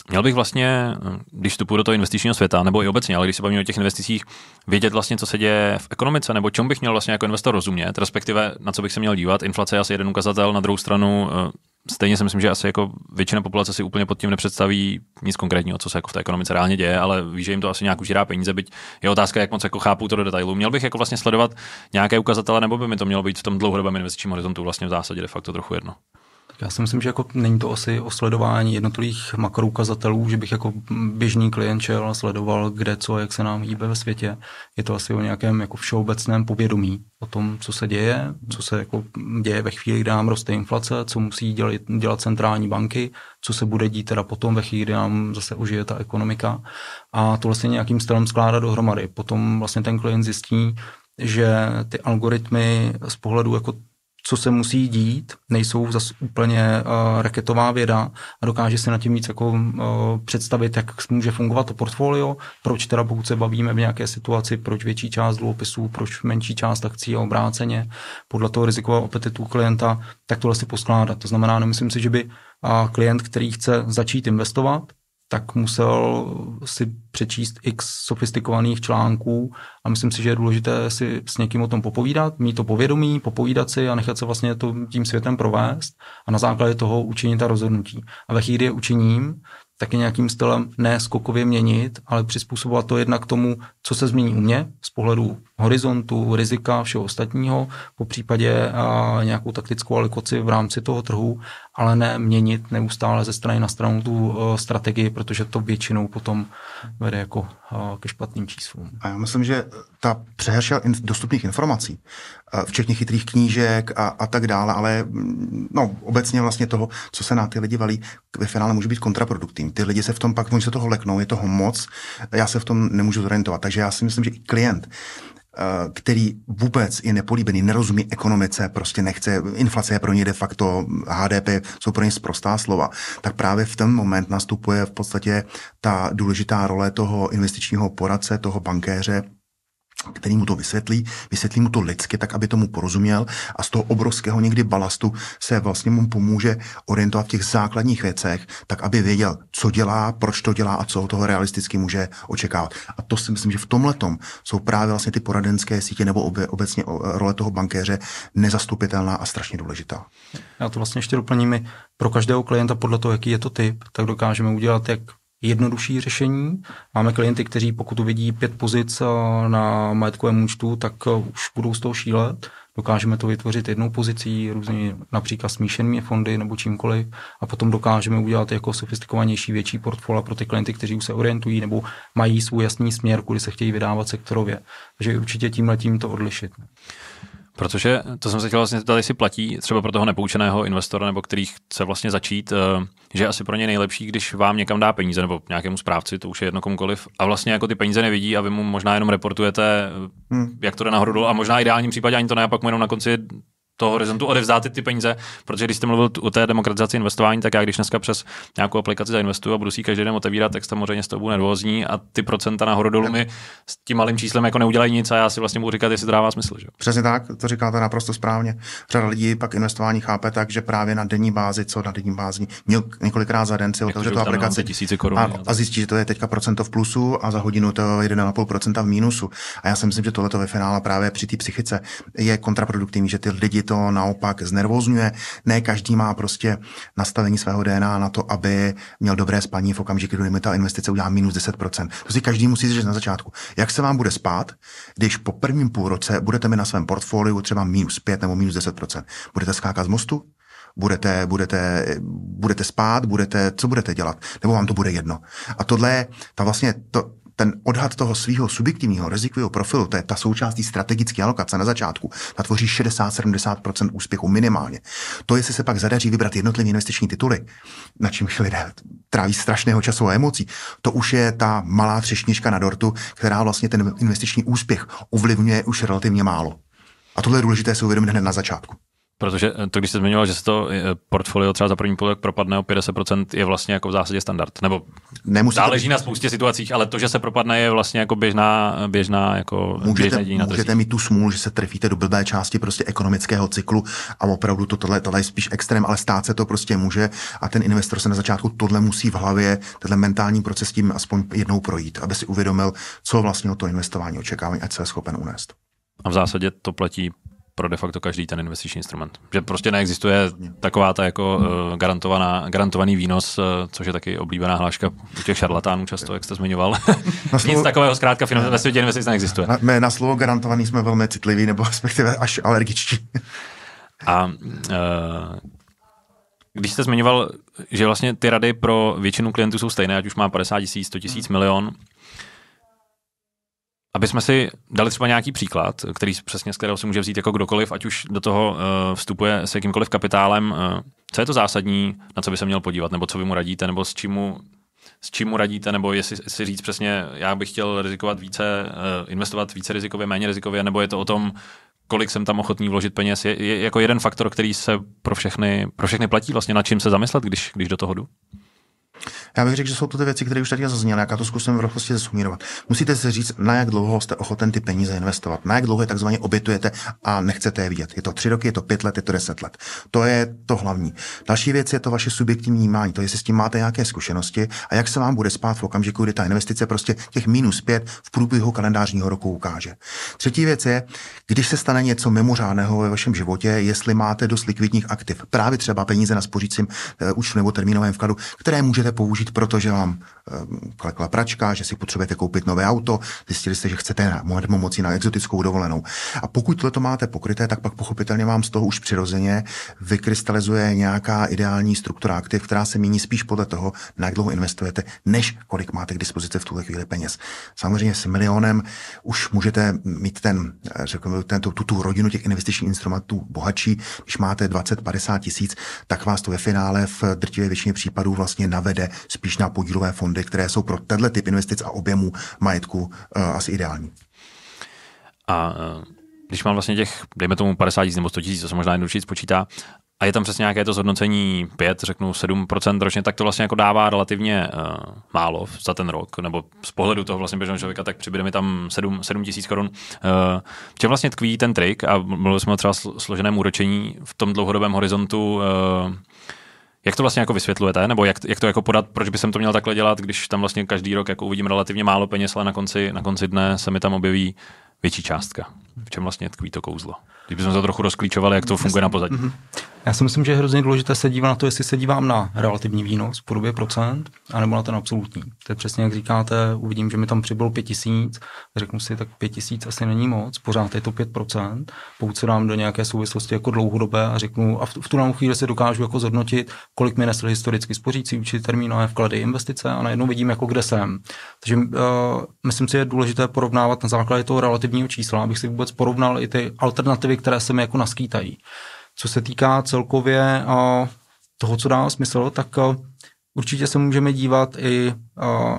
Měl bych vlastně, když vstupuji do toho investičního světa, nebo i obecně, ale když se bavíme o těch investicích, vědět vlastně, co se děje v ekonomice, nebo čemu bych měl vlastně jako investor rozumět, respektive na co bych se měl dívat. Inflace je asi jeden ukazatel, na druhou stranu eh, stejně si myslím, že asi jako většina populace si úplně pod tím nepředstaví nic konkrétního, co se jako v té ekonomice reálně děje, ale ví, že jim to asi nějak užírá peníze, byť je otázka, jak moc jako chápu to do detailu. Měl bych jako vlastně sledovat nějaké ukazatele, nebo by mi to mělo být v tom dlouhodobém investičním horizontu vlastně v zásadě de facto trochu jedno. Já si myslím, že jako není to asi o sledování jednotlivých makroukazatelů, že bych jako běžný klient šel a sledoval, kde co, jak se nám hýbe ve světě. Je to asi o nějakém jako všeobecném povědomí o tom, co se děje, co se jako děje ve chvíli, kdy nám roste inflace, co musí dělat, dělat centrální banky, co se bude dít teda potom ve chvíli, kdy nám zase užije ta ekonomika. A to vlastně nějakým stylem skládat dohromady. Potom vlastně ten klient zjistí, že ty algoritmy z pohledu jako co se musí dít, nejsou zase úplně uh, raketová věda a dokáže si na tím víc jako uh, představit, jak může fungovat to portfolio, proč teda pokud se bavíme v nějaké situaci, proč větší část dluhopisů, proč menší část akcí a obráceně, podle toho rizikového apetitu klienta, tak tohle si poskládat. To znamená, nemyslím si, že by uh, klient, který chce začít investovat, tak musel si přečíst x sofistikovaných článků a myslím si, že je důležité si s někým o tom popovídat, mít to povědomí, popovídat si a nechat se vlastně to tím světem provést a na základě toho učinit ta rozhodnutí. A ve chvíli je učiním, taky nějakým stylem ne skokově měnit, ale přizpůsobovat to jednak tomu, co se změní u mě z pohledu horizontu, rizika, všeho ostatního, po případě nějakou taktickou alikoci v rámci toho trhu, ale ne měnit neustále ze strany na stranu tu a, strategii, protože to většinou potom vede jako a, ke špatným číslům. A já myslím, že ta přehršel dostupných informací, včetně chytrých knížek a, a tak dále, ale no, obecně vlastně toho, co se na ty lidi valí, ve finále může být kontraproduktivní. Ty lidi se v tom pak, oni se toho leknou, je toho moc, já se v tom nemůžu zorientovat. Takže já si myslím, že i klient, který vůbec je nepolíbený, nerozumí ekonomice, prostě nechce, inflace je pro ně de facto, HDP jsou pro ně zprostá slova, tak právě v ten moment nastupuje v podstatě ta důležitá role toho investičního poradce, toho bankéře, který mu to vysvětlí, vysvětlí mu to lidsky, tak aby tomu porozuměl a z toho obrovského někdy balastu se vlastně mu pomůže orientovat v těch základních věcech, tak aby věděl, co dělá, proč to dělá a co toho realisticky může očekávat. A to si myslím, že v tomhle jsou právě vlastně ty poradenské sítě nebo obecně role toho bankéře nezastupitelná a strašně důležitá. Já to vlastně ještě doplním. Pro každého klienta podle toho, jaký je to typ, tak dokážeme udělat jak jednodušší řešení. Máme klienty, kteří pokud uvidí pět pozic eh, na majetkovém účtu, tak eh, už budou z toho šílet. Dokážeme to vytvořit jednou pozicí, různě například smíšenými fondy nebo čímkoliv a potom dokážeme udělat jako sofistikovanější větší portfolio pro ty klienty, kteří už se orientují nebo mají svůj jasný směr, kudy se chtějí vydávat sektorově. Takže určitě tímhle tím to odlišit. Protože to jsem se chtěl vlastně zeptat, jestli platí třeba pro toho nepoučeného investora, nebo který chce vlastně začít, eh, že je asi pro ně nejlepší, když vám někam dá peníze nebo nějakému správci, to už je jedno komukoliv, a vlastně jako ty peníze nevidí a vy mu možná jenom reportujete, hmm. jak to jde nahoru dolů a možná ideálním případě ani to ne, a pak mu jenom na konci toho horizontu odevzdát ty, ty peníze, protože když jste mluvil o té demokratizaci investování, tak já když dneska přes nějakou aplikaci zainvestuju a budu si každý den otevírat, tak samozřejmě z toho budu nervózní a ty procenta nahoru dolů mi s tím malým číslem jako neudělají nic a já si vlastně budu říkat, jestli to dává smysl. Že? Přesně tak, to říkáte naprosto správně. Řada lidí pak investování chápe tak, že právě na denní bázi, co na denní bázi, několikrát za den si otevře tu aplikaci tisíce korun, a, a, zjistí, že to je teďka procento v plusu a za hodinu to je 1,5% v mínusu. A já si myslím, že tohle ve finále právě při té psychice je kontraproduktivní, že ty lidi to naopak znervozňuje. Ne každý má prostě nastavení svého DNA na to, aby měl dobré spaní v okamžiku, kdy mi ta investice udělá minus 10%. To si každý musí říct na začátku. Jak se vám bude spát, když po prvním půlroce budete mi na svém portfoliu třeba minus 5 nebo minus 10%? Budete skákat z mostu? budete, budete, budete spát, budete, co budete dělat, nebo vám to bude jedno. A tohle je ta vlastně, to, ten odhad toho svého subjektivního rizikového profilu, to je ta součástí strategické alokace na začátku, ta tvoří 60-70% úspěchu minimálně. To, jestli se pak zadaří vybrat jednotlivé investiční tituly, na čímž lidé tráví strašného času a emocí, to už je ta malá třešnička na dortu, která vlastně ten investiční úspěch ovlivňuje už relativně málo. A tohle je důležité si uvědomit hned na začátku. Protože eh, to, když jste zmiňoval, že se to eh, portfolio třeba za první půlek propadne o 50%, je vlastně jako v zásadě standard. Nebo Nemusí záleží to... na spoustě situacích, ale to, že se propadne, je vlastně jako běžná, běžná jako můžete, běžné na Můžete mít tu smůlu, že se trefíte do blbé části prostě ekonomického cyklu a opravdu to tohle, tohle je spíš extrém, ale stát se to prostě může a ten investor se na začátku tohle musí v hlavě, tenhle mentální proces tím aspoň jednou projít, aby si uvědomil, co vlastně o to investování očekávání, ať se je schopen unést. A v zásadě to platí pro de facto každý ten investiční instrument. Že prostě neexistuje taková ta jako uh, garantovaná, garantovaný výnos, uh, což je taky oblíbená hláška u těch šarlatánů často, jak jste zmiňoval. Na slovo, Nic takového zkrátka ve světě investic neexistuje. Na, na slovo garantovaný jsme velmi citliví, nebo respektive až alergičtí. A uh, Když jste zmiňoval, že vlastně ty rady pro většinu klientů jsou stejné, ať už má 50 tisíc, 100 tisíc, hmm. milion, aby jsme si dali třeba nějaký příklad, který přesně z kterého si může vzít jako kdokoliv, ať už do toho uh, vstupuje s jakýmkoliv kapitálem, uh, co je to zásadní, na co by se měl podívat, nebo co vy mu radíte, nebo s čím mu, s čím mu radíte, nebo jestli si říct přesně, já bych chtěl rizikovat více, uh, investovat více rizikově, méně rizikově, nebo je to o tom, kolik jsem tam ochotný vložit peněz, je, je jako jeden faktor, který se pro všechny, pro všechny platí, vlastně na čím se zamyslet, když, když do toho jdu? Já bych řekl, že jsou to ty věci, které už tady zazněly, já to zkusím v rychlosti zesumírovat. Musíte si říct, na jak dlouho jste ochoten ty peníze investovat, na jak dlouho je takzvaně obětujete a nechcete je vidět. Je to tři roky, je to pět let, je to deset let. To je to hlavní. Další věc je to vaše subjektivní vnímání, to jestli s tím máte nějaké zkušenosti a jak se vám bude spát v okamžiku, kdy ta investice prostě těch minus pět v průběhu kalendářního roku ukáže. Třetí věc je, když se stane něco mimořádného ve vašem životě, jestli máte dost likvidních aktiv, právě třeba peníze na spořícím uh, účtu nebo termínovém vkladu, které můžete použít, protože vám uh, klekla pračka, že si potřebujete koupit nové auto, zjistili jste, že chcete moci na exotickou dovolenou. A pokud to máte pokryté, tak pak pochopitelně vám z toho už přirozeně vykrystalizuje nějaká ideální struktura aktiv, která se mění spíš podle toho, na jak dlouho investujete, než kolik máte k dispozici v tuhle chvíli peněz. Samozřejmě s milionem už můžete mít ten, eh, řekněme, ten, tu, tu rodinu těch investičních instrumentů bohatší. Když máte 20-50 tisíc, tak vás to ve finále v drtivé většině případů vlastně navede spíš na podílové fondy, které jsou pro tenhle typ investic a objemu majetku uh, asi ideální. A uh, když mám vlastně těch, dejme tomu 50 tisíc nebo 100 tisíc, to se možná jednodušší spočítá, a je tam přesně nějaké to zhodnocení 5, řeknu 7% ročně, tak to vlastně jako dává relativně uh, málo za ten rok, nebo z pohledu toho vlastně běžného člověka, tak přibude mi tam 7, 7 tisíc korun. Uh, v čem vlastně tkví ten trik a mluvili jsme o třeba složeném úročení v tom dlouhodobém horizontu, uh, jak to vlastně jako vysvětlujete, nebo jak, jak to jako podat, proč by jsem to měl takhle dělat, když tam vlastně každý rok jako uvidím relativně málo peněz, ale na konci, na konci dne se mi tam objeví větší částka. V čem vlastně tkví to kouzlo? Když bychom to trochu rozklíčovali, jak to funguje na pozadí. Mm-hmm. Já si myslím, že je hrozně důležité se dívat na to, jestli se dívám na relativní výnos v podobě procent, anebo na ten absolutní. To je přesně jak říkáte, uvidím, že mi tam přibylo 5000, řeknu si, tak 5000 asi není moc, pořád je to 5%. Pokud se dám do nějaké souvislosti jako dlouhodobé a řeknu, a v, v tu chvíli se dokážu jako zhodnotit, kolik mi nesl historicky spořící účet, termínové vklady, investice a najednou vidím, jako kde jsem. Takže uh, myslím si, je důležité porovnávat na základě toho relativního čísla, abych si vůbec porovnal i ty alternativy, které se mi jako naskýtají. Co se týká celkově toho, co dá smysl, tak určitě se můžeme dívat i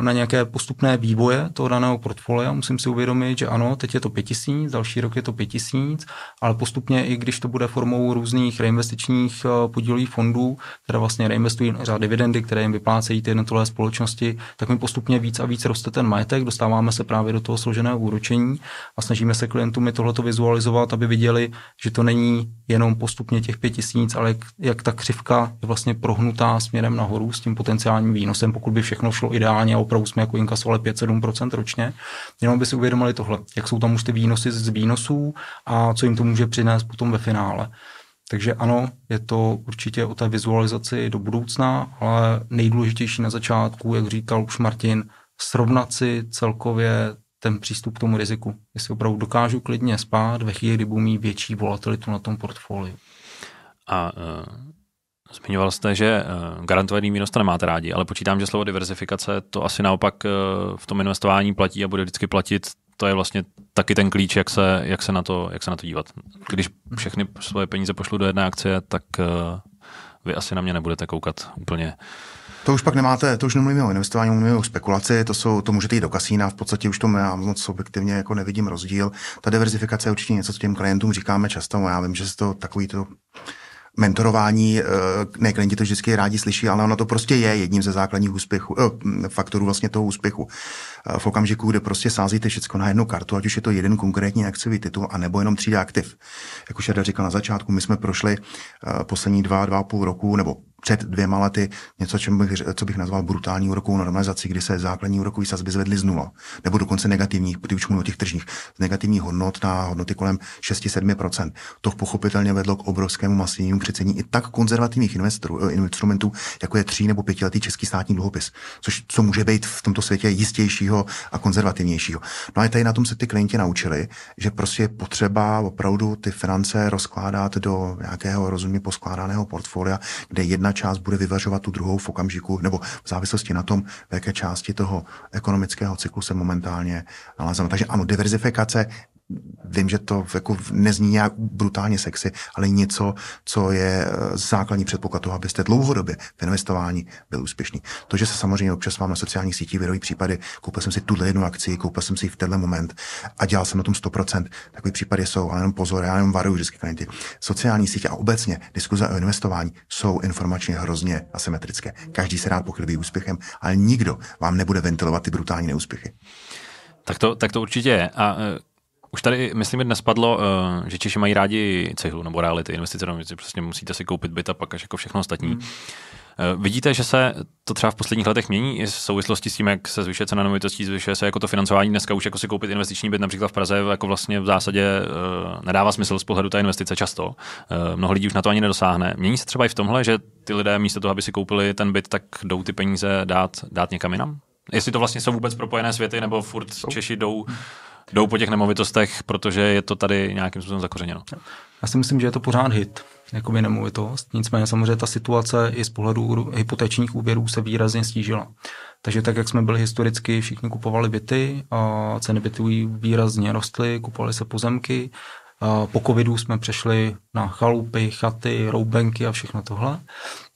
na nějaké postupné vývoje toho daného portfolia. Musím si uvědomit, že ano, teď je to 5000, další rok je to 5000, ale postupně i když to bude formou různých reinvestičních podílových fondů, které vlastně reinvestují řád dividendy, které jim vyplácejí ty jednotlivé společnosti, tak mi postupně víc a víc roste ten majetek, dostáváme se právě do toho složeného úročení a snažíme se klientům tohleto vizualizovat, aby viděli, že to není jenom postupně těch 5000, ale jak, jak ta křivka je vlastně prohnutá směrem nahoru s tím potenciálním výnosem, pokud by všechno šlo ideálně ideálně opravdu jsme jako inkasovali 5-7% ročně. Jenom by si uvědomili tohle, jak jsou tam už ty výnosy z výnosů a co jim to může přinést potom ve finále. Takže ano, je to určitě o té vizualizaci do budoucna, ale nejdůležitější na začátku, jak říkal už Martin, srovnat si celkově ten přístup k tomu riziku. Jestli opravdu dokážu klidně spát ve chvíli, kdy budu mít větší volatilitu na tom portfoliu. A uh, Zmiňoval jste, že eh, garantovaný výnos to nemáte rádi, ale počítám, že slovo diversifikace to asi naopak eh, v tom investování platí a bude vždycky platit. To je vlastně taky ten klíč, jak se, jak se, na, to, jak se na to dívat. Když všechny svoje peníze pošlu do jedné akcie, tak eh, vy asi na mě nebudete koukat úplně to už pak nemáte, to už nemluvíme o investování, mluvíme o spekulaci, to, jsou, to můžete jít do kasína, v podstatě už to já moc objektivně jako nevidím rozdíl. Ta diverzifikace je určitě něco, co těm klientům říkáme často, já vím, že se to takový to mentorování, eh, ne klienti to vždycky rádi slyší, ale ono to prostě je jedním ze základních úspěchů, eh, faktorů vlastně toho úspěchu. Eh, v okamžiku, kde prostě sázíte všechno na jednu kartu, ať už je to jeden konkrétní akciový titul, anebo jenom třída aktiv. Jak už já říkal na začátku, my jsme prošli poslední dva, dva a půl roku, nebo před dvěma lety něco, čem bych, co bych nazval brutální úrokovou normalizaci, kdy se základní úrokové sazby zvedly z nula, nebo dokonce negativních, když mluvím o těch tržních, z negativních hodnot na hodnoty kolem 6-7%. To pochopitelně vedlo k obrovskému masivnímu přecení i tak konzervativních investorů, eh, instrumentů, jako je tří nebo pětiletý český státní dluhopis, což co může být v tomto světě jistějšího a konzervativnějšího. No a tady na tom se ty klienti naučili, že prostě je potřeba opravdu ty finance rozkládat do nějakého rozumně poskládaného portfolia, kde jedna část bude vyvažovat tu druhou v okamžiku, nebo v závislosti na tom, v jaké části toho ekonomického cyklu se momentálně nalazíme. Takže ano, diverzifikace vím, že to jako nezní nějak brutálně sexy, ale něco, co je eh, základní předpoklad toho, abyste dlouhodobě v investování byl úspěšný. To, že se samozřejmě občas mám na sociálních sítích vyrojí případy, koupil jsem si tuhle jednu akci, koupil jsem si ji v tenhle moment a dělal jsem na tom 100%. Takový případy jsou, ale jenom pozor, já jenom varuju vždycky klienty. Sociální sítě a obecně diskuze o investování jsou informačně hrozně asymetrické. Každý se rád pochlubí úspěchem, ale nikdo vám nebude ventilovat ty brutální neúspěchy. Tak to, tak to určitě je. A eh, už tady, myslím, dnes padlo, uh, že Češi mají rádi cihlu nebo reality, investice, no, že přesně musíte si koupit byt a pak až jako všechno ostatní. Hmm. Uh, vidíte, že se to třeba v posledních letech mění i v souvislosti s tím, jak se zvyšuje cena nemovitostí, zvyšuje se jako to financování. Dneska už jako si koupit investiční byt například v Praze jako vlastně v zásadě uh, nedává smysl z pohledu té investice často. Uh, mnoho lidí už na to ani nedosáhne. Mění se třeba i v tomhle, že ty lidé místo toho, aby si koupili ten byt, tak jdou ty peníze dát, dát někam jinam? Jestli to vlastně jsou vůbec propojené světy, nebo furt Češi jdou jdou po těch nemovitostech, protože je to tady nějakým způsobem zakořeněno. Já si myslím, že je to pořád hit, jako by nemovitost. Nicméně samozřejmě ta situace i z pohledu hypotečních úvěrů se výrazně stížila. Takže tak, jak jsme byli historicky, všichni kupovali byty a ceny bytů výrazně rostly, kupovali se pozemky. Po covidu jsme přešli na chalupy, chaty, roubenky a všechno tohle.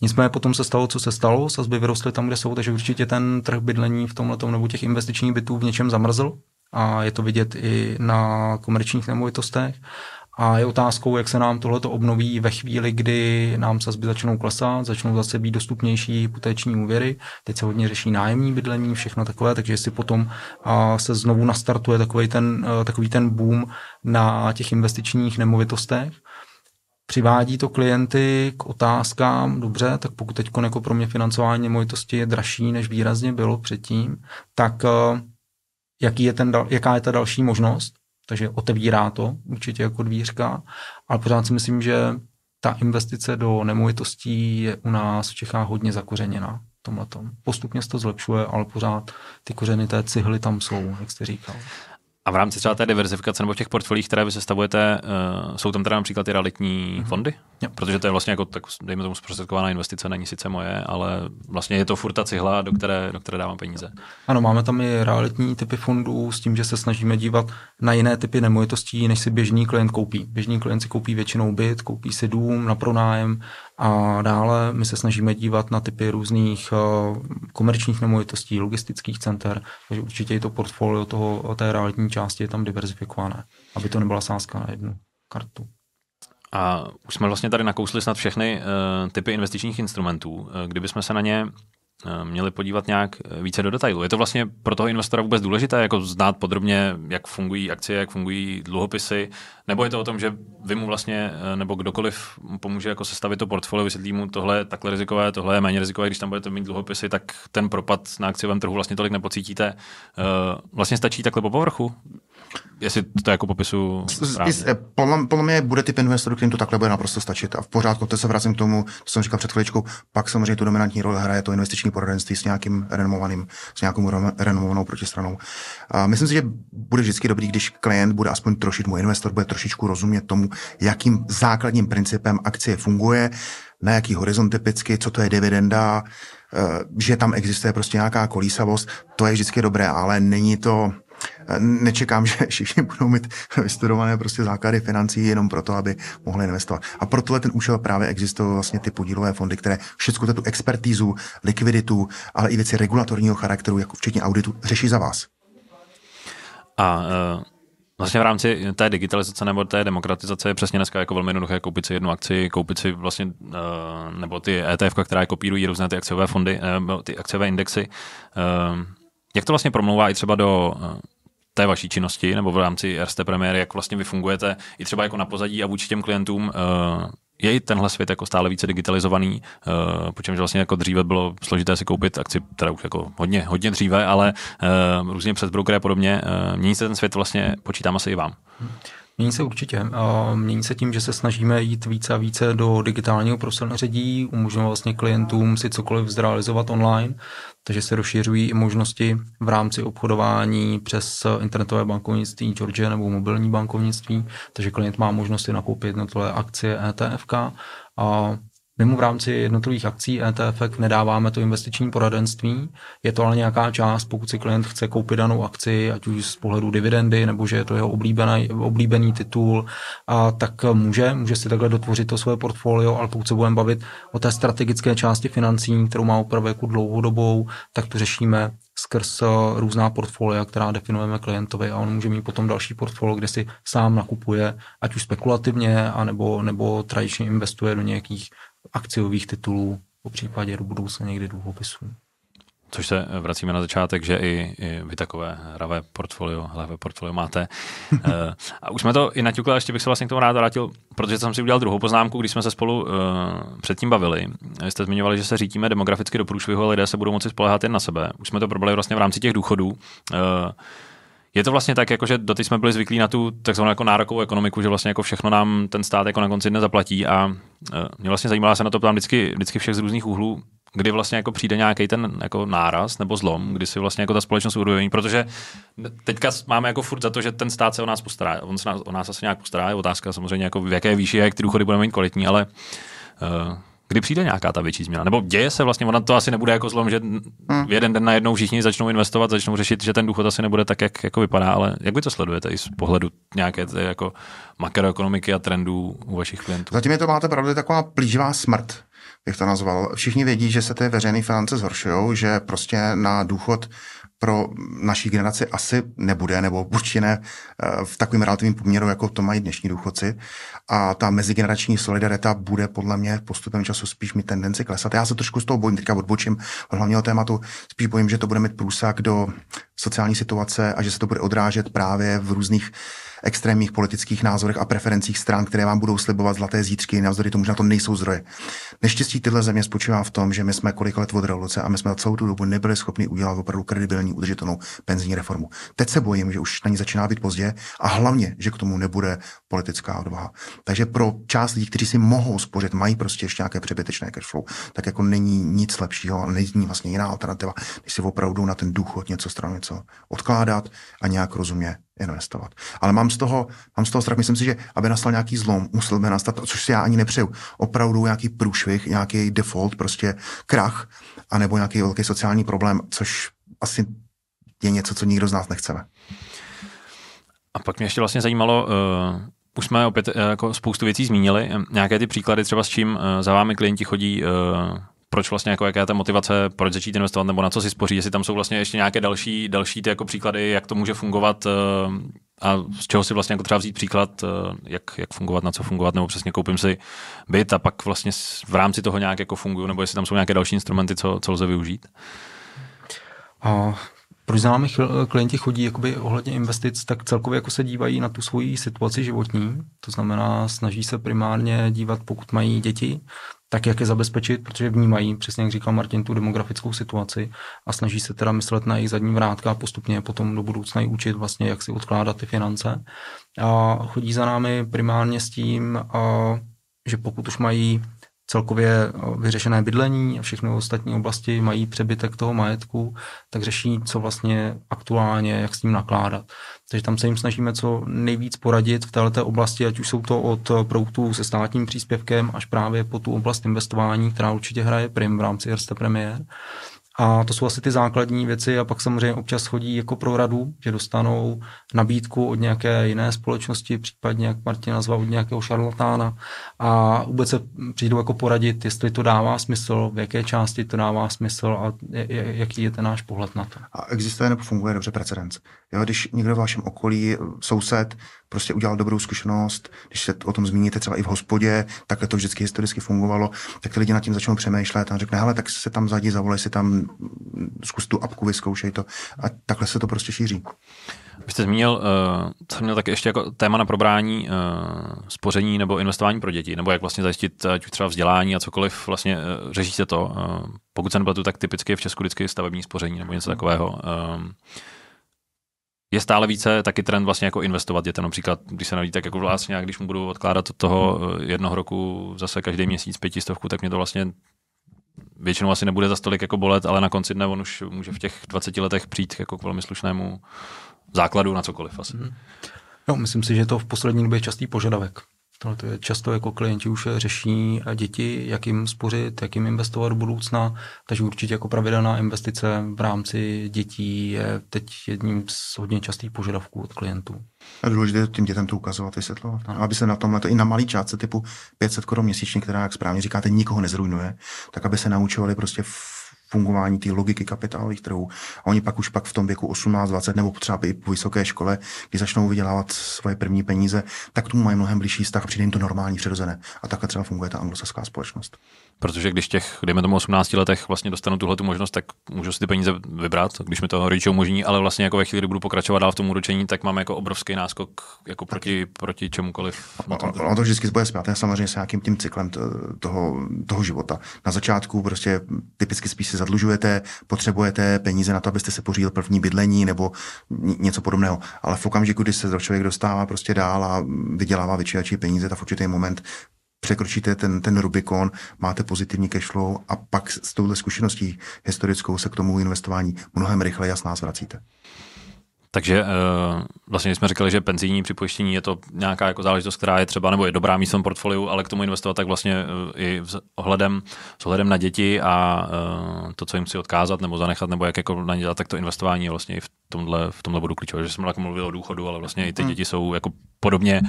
Nicméně potom se stalo, co se stalo, sazby vyrostly tam, kde jsou, takže určitě ten trh bydlení v tomhle nebo těch investičních bytů v něčem zamrzl a je to vidět i na komerčních nemovitostech. A je otázkou, jak se nám tohle obnoví ve chvíli, kdy nám sazby začnou klesat, začnou zase být dostupnější hypotéční úvěry. Teď se hodně řeší nájemní bydlení, všechno takové, takže jestli potom se znovu nastartuje takový ten, takový ten boom na těch investičních nemovitostech, přivádí to klienty k otázkám, dobře, tak pokud teď jako pro mě financování nemovitosti je dražší, než výrazně bylo předtím, tak jaký je ten, jaká je ta další možnost, takže otevírá to určitě jako dvířka, ale pořád si myslím, že ta investice do nemovitostí je u nás v Čechách hodně zakořeněná. Tomhletom. Postupně se to zlepšuje, ale pořád ty kořeny té cihly tam jsou, jak jste říkal. A v rámci třeba té diverzifikace nebo v těch portfoliích, které vy sestavujete, uh, jsou tam teda například ty realitní mm-hmm. fondy? Jo. Protože to je vlastně jako, tak dejme tomu, zprostředkovaná investice, není sice moje, ale vlastně je to furt ta cihla, do které, do které dávám peníze. Ano, máme tam i realitní typy fondů s tím, že se snažíme dívat na jiné typy nemovitostí, než si běžný klient koupí. Běžný klient si koupí většinou byt, koupí si dům na pronájem a dále my se snažíme dívat na typy různých uh, komerčních nemovitostí, logistických center, takže určitě i to portfolio toho, té realitní části je tam diverzifikované, aby to nebyla sázka na jednu kartu. A už jsme vlastně tady nakousli snad všechny uh, typy investičních instrumentů. Uh, kdybychom se na ně Eh, měli podívat nějak eh, více do detailu. Je to vlastně pro toho investora vůbec důležité, jako znát podrobně, jak fungují akcie, jak fungují dluhopisy, nebo je to o tom, že vy mu vlastně, eh, nebo kdokoliv pomůže jako sestavit to portfolio, vysvětlí mu tohle je takhle rizikové, tohle je méně rizikové, když tam budete mít dluhopisy, tak ten propad na akciovém trhu vlastně tolik nepocítíte. Vlastně stačí takhle po povrchu? Jestli to jako popisu podle, podle mě bude typ investorů, kterým to takhle bude naprosto stačit. A v pořádku, to se vracím k tomu, co jsem říkal před chviličkou, pak samozřejmě tu dominantní roli hraje to investiční poradenství s nějakým renomovaným, s nějakou renomovanou protistranou. A myslím si, že bude vždycky dobrý, když klient bude aspoň trošičku, můj investor bude trošičku rozumět tomu, jakým základním principem akcie funguje, na jaký horizont typicky, co to je dividenda, eh, že tam existuje prostě nějaká kolísavost, to je vždycky dobré, ale není to, nečekám, že všichni budou mít vystudované prostě základy financí jenom proto, aby mohli investovat. A pro tohle ten účel právě existují vlastně ty podílové fondy, které všechno tu expertízu, likviditu, ale i věci regulatorního charakteru, jako včetně auditu, řeší za vás. A uh... Vlastně v rámci té digitalizace nebo té demokratizace je přesně dneska jako velmi jednoduché koupit si jednu akci, koupit si vlastně, nebo ty ETF, které kopírují různé ty akciové fondy, ty akciové indexy. Jak to vlastně promlouvá i třeba do té vaší činnosti nebo v rámci RST Premier, jak vlastně vy fungujete i třeba jako na pozadí a vůči těm klientům, eh, je i tenhle svět jako stále více digitalizovaný, uh, po čemž vlastně jako dříve bylo složité si koupit akci, teda už jako hodně, hodně dříve, ale různě přes brokery a podobně. Mění se ten svět vlastně, počítám asi i vám. Mění se určitě. Mění se tím, že se snažíme jít více a více do digitálního prostředí, umožňovat vlastně klientům si cokoliv zrealizovat online, takže se rozšiřují i možnosti v rámci obchodování přes internetové bankovnictví George nebo mobilní bankovnictví, takže klient má možnosti nakoupit jednotlivé akcie ETF a Mimo v rámci jednotlivých akcí ETF nedáváme to investiční poradenství, je to ale nějaká část, pokud si klient chce koupit danou akci, ať už z pohledu dividendy, nebo že je to jeho oblíbený, oblíbený titul, a tak může, může si takhle dotvořit to svoje portfolio, ale pokud se budeme bavit o té strategické části financí, kterou má opravdu jako dlouhodobou, tak to řešíme skrz eh, různá portfolia, která definujeme klientovi a on může mít potom další portfolio, kde si sám nakupuje, ať už spekulativně, anebo, nebo tradičně investuje do nějakých akciových titulů, po případě do budoucna někdy dluhopisů. Což se vracíme na začátek, že i, i vy takové hravé portfolio, hravé portfolio máte. Eh, a už jsme to i naťukli, ještě bych se vlastně k tomu rád vrátil, protože jsem si udělal druhou poznámku, když jsme se spolu uh, předtím bavili. Vy jste zmiňovali, že se řítíme demograficky do průšvihu a lidé se budou moci spolehat jen na sebe. Už jsme to probali vlastně v rámci těch důchodů. Uh, je to vlastně tak, jako že doteď jsme byli zvyklí na tu takzvanou jako nárokovou ekonomiku, že vlastně jako všechno nám ten stát jako na konci dne zaplatí a mě vlastně zajímalo, se na to ptám vždycky, vždycky všech z různých úhlů, kdy vlastně jako přijde nějaký ten jako náraz nebo zlom, kdy si vlastně jako ta společnost uvědomí, protože teďka máme jako furt za to, že ten stát se o nás postará. On se nás, o nás asi nějak postará, je otázka samozřejmě jako v jaké výši, jak ty důchody budeme mít kvalitní, ale uh, kdy přijde nějaká ta větší změna? Nebo děje se vlastně, ona to asi nebude jako zlom, že hmm. v jeden den najednou všichni začnou investovat, začnou řešit, že ten důchod asi nebude tak, jak jako vypadá, ale jak vy to sledujete i z pohledu nějaké té jako makroekonomiky a trendů u vašich klientů? Zatím je to, máte pravdu, taková plíživá smrt bych to nazval. Všichni vědí, že se ty veřejné finance zhoršují, že prostě na důchod pro naší generaci asi nebude, nebo určitě ne eh, v takovém relativním poměru, jako to mají dnešní důchodci. A ta mezigenerační solidarita bude podle mě postupem času spíš mít tendenci klesat. Já se trošku z toho bojím, teďka odbočím hlavního tématu, spíš bojím, že to bude mít průsak do sociální situace a že se to bude odrážet právě v různých extrémních politických názorech a preferencích stran, které vám budou slibovat zlaté zítřky, navzdory tomu, že na to nejsou zdroje. Neštěstí tyhle země spočívá v tom, že my jsme kolik let od revoluce a my jsme za celou tu dobu nebyli schopni udělat opravdu kredibilní, udržitelnou penzijní reformu. Teď se bojím, že už na ní začíná být pozdě a hlavně, že k tomu nebude politická odvaha. Takže pro část lidí, kteří si mohou spořit, mají prostě ještě nějaké přebytečné cash flow, tak jako není nic lepšího není vlastně jiná alternativa, když si opravdu na ten důchod něco stranu něco odkládat a nějak rozumně investovat. Ale mám z toho, mám z toho strach, myslím si, že aby nastal nějaký zlom, musel by nastat, což si já ani nepřeju, opravdu nějaký průšvih, nějaký default, prostě krach, anebo nějaký velký sociální problém, což asi je něco, co nikdo z nás nechceme. A pak mě ještě vlastně zajímalo, uh, už jsme opět uh, jako spoustu věcí zmínili, nějaké ty příklady třeba s čím uh, za vámi klienti chodí proč vlastně, jako jaká je ta motivace, proč začít investovat nebo na co si spoří, jestli tam jsou vlastně ještě nějaké další, další ty jako příklady, jak to může fungovat eh, a z čeho si vlastně jako třeba vzít příklad, eh, jak, jak fungovat, na co fungovat, nebo přesně koupím si byt a pak vlastně v rámci toho nějak jako fungují, nebo jestli tam jsou nějaké další instrumenty, co, co lze využít. A proč za námi klienti chodí jakoby ohledně investic, tak celkově jako se dívají na tu svoji situaci životní, to znamená snaží se primárně dívat, pokud mají děti, tak jak je zabezpečit, protože vnímají, přesně jak říkal Martin, tu demografickou situaci a snaží se teda myslet na jejich zadní vrátka a postupně potom do budoucna i učit vlastně, jak si odkládat ty finance. A chodí za námi primárně s tím, že pokud už mají celkově vyřešené bydlení a všechny ostatní oblasti mají přebytek toho majetku, tak řeší, co vlastně aktuálně, jak s tím nakládat. Takže tam se jim snažíme co nejvíc poradit v této oblasti, ať už jsou to od produktů se státním příspěvkem až právě po tu oblast investování, která určitě hraje prim v rámci Erste Premier. A to jsou asi ty základní věci a pak samozřejmě občas chodí jako pro radu, že dostanou nabídku od nějaké jiné společnosti, případně, jak Martin nazval, od nějakého šarlatána a vůbec se přijdou jako poradit, jestli to dává smysl, v jaké části to dává smysl a jaký je ten náš pohled na to. A existuje nebo funguje dobře precedens. Jo, když někdo v vašem okolí, soused, prostě udělal dobrou zkušenost, když se o tom zmíníte třeba i v hospodě, takhle to vždycky historicky fungovalo, tak ty lidi nad tím začnou přemýšlet a řekne, hele, tak se tam zadí, zavolej si tam, zkus tu apku, vyzkoušej to a takhle se to prostě šíří. Vy jste zmínil, uh, jsem měl taky ještě jako téma na probrání uh, spoření nebo investování pro děti, nebo jak vlastně zajistit ať třeba vzdělání a cokoliv, vlastně uh, řešíte to. Uh, pokud se nepletu, tak typicky v Česku vždycky stavební spoření nebo něco takového. Uh, je stále více taky trend vlastně jako investovat dětem. Například, když se navíc tak jako vlastně, když mu budu odkládat od toho jednoho roku zase každý měsíc pětistovku, tak mě to vlastně většinou asi nebude za stolik jako bolet, ale na konci dne on už může v těch 20 letech přijít jako k velmi slušnému základu na cokoliv asi. Hmm. No, myslím si, že to v poslední době je častý požadavek. Tohle to je často jako klienti už řeší děti, jak jim spořit, jak jim investovat do budoucna, takže určitě jako pravidelná investice v rámci dětí je teď jedním z hodně častých požadavků od klientů. A důležité tím dětem to ukazovat, vysvětlovat. Ano. Aby se na tomhle, to i na malý částce typu 500 korun měsíčně, která, jak správně říkáte, nikoho nezrujnuje, tak aby se naučovali prostě fungování té logiky kapitálových trhů. A oni pak už pak v tom věku 18, 20 nebo třeba i po vysoké škole, kdy začnou vydělávat svoje první peníze, tak tomu mají mnohem blížší vztah a přijde jim to normální, přirozené. A takhle třeba funguje ta anglosaská společnost. Protože když těch, dejme tomu 18 letech, vlastně dostanu tuhle tu možnost, tak můžu si ty peníze vybrat, když mi to rodiče umožní, ale vlastně jako ve chvíli, kdy budu pokračovat dál v tom úročení, tak mám jako obrovský náskok jako proti, proti čemukoliv. Ono to vždycky bude zpět, samozřejmě s nějakým tím cyklem toho, toho života. Na začátku prostě typicky spíš se zadlužujete, potřebujete peníze na to, abyste se pořídil první bydlení nebo něco podobného. Ale v okamžiku, kdy se člověk dostává prostě dál a vydělává větší peníze, tak v určitý moment překročíte ten, ten Rubikon, máte pozitivní cashflow a pak s touhle zkušeností historickou se k tomu investování mnohem rychleji a s nás vracíte. Takže uh, vlastně jsme říkali, že penzijní připojištění je to nějaká jako záležitost, která je třeba, nebo je dobrá místo v portfoliu, ale k tomu investovat tak vlastně uh, i s ohledem, s ohledem na děti a uh, to, co jim si odkázat nebo zanechat, nebo jak jako na ně dělat, tak to investování je vlastně i v tomhle, v tomhle bodu klíčové. Že jsem jako mluvil o důchodu, ale vlastně i ty hmm. děti jsou jako podobně,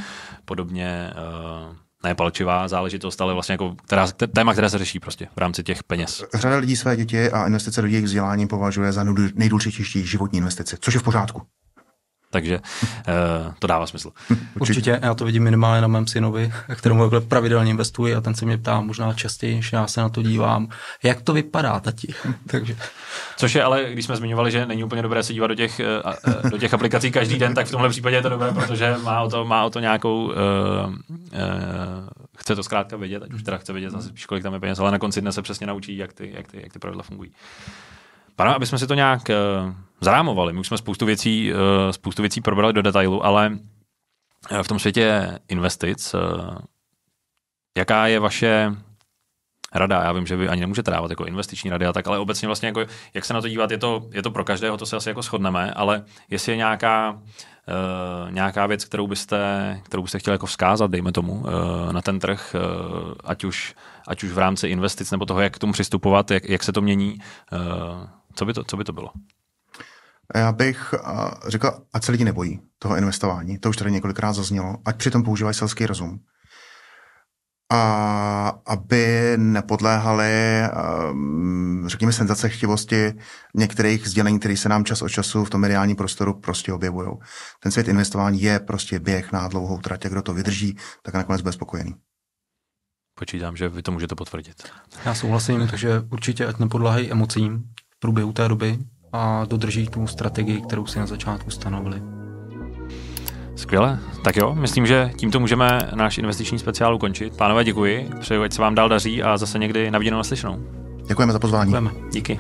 podobně ne palčivá záležitost, ale vlastně jako která, téma, které se řeší prostě v rámci těch peněz. Řada lidí své děti a investice do jejich vzdělání považuje za nejdůležitější životní investice, což je v pořádku. Takže uh, to dává smysl. Určitě, já to vidím minimálně na mém synovi, kterému takhle pravidelně investuji a ten se mě ptá možná častěji, než já se na to dívám, jak to vypadá, tati. Takže. Což je ale, když jsme zmiňovali, že není úplně dobré se dívat do těch, uh, do těch aplikací každý den, tak v tomhle případě je to dobré, protože má o to, má o to nějakou, uh, uh, chce to zkrátka vědět, ať už teda chce vědět, zase kolik tam je peněz, ale na konci dne se přesně naučí, jak ty, jak ty, jak ty pravidla fungují. Pane, aby jsme si to nějak uh, zarámovali, my už jsme spoustu věcí, uh, spoustu věcí probrali do detailu, ale v tom světě investic, uh, jaká je vaše rada, já vím, že vy ani nemůžete dávat jako investiční rady a tak, ale obecně vlastně jako, jak se na to dívat, je to, je to pro každého, to se asi jako shodneme, ale jestli je nějaká, uh, nějaká věc, kterou byste, kterou byste chtěli jako vzkázat, dejme tomu, uh, na ten trh, uh, ať, už, ať už v rámci investic nebo toho, jak k tomu přistupovat, jak, jak se to mění, uh, co by to, co by to bylo? Já bych řekl, ať se lidi nebojí toho investování. To už tady několikrát zaznělo. Ať přitom používají selský rozum. A aby nepodléhali, řekněme, senzace chtivosti některých sdělení, které se nám čas od času v tom mediálním prostoru prostě objevují. Ten svět investování je prostě běh na dlouhou trať. Kdo to vydrží, tak nakonec bude spokojený. Počítám, že vy to můžete potvrdit. Já souhlasím, takže určitě ať nepodláhají emocím, průběhu té doby a dodrží tu strategii, kterou si na začátku stanovili. Skvěle. Tak jo, myslím, že tímto můžeme náš investiční speciál ukončit. Pánové, děkuji. Přeju, ať se vám dál daří a zase někdy na viděnou naslyšenou. Děkujeme za pozvání. Děkujeme. Díky.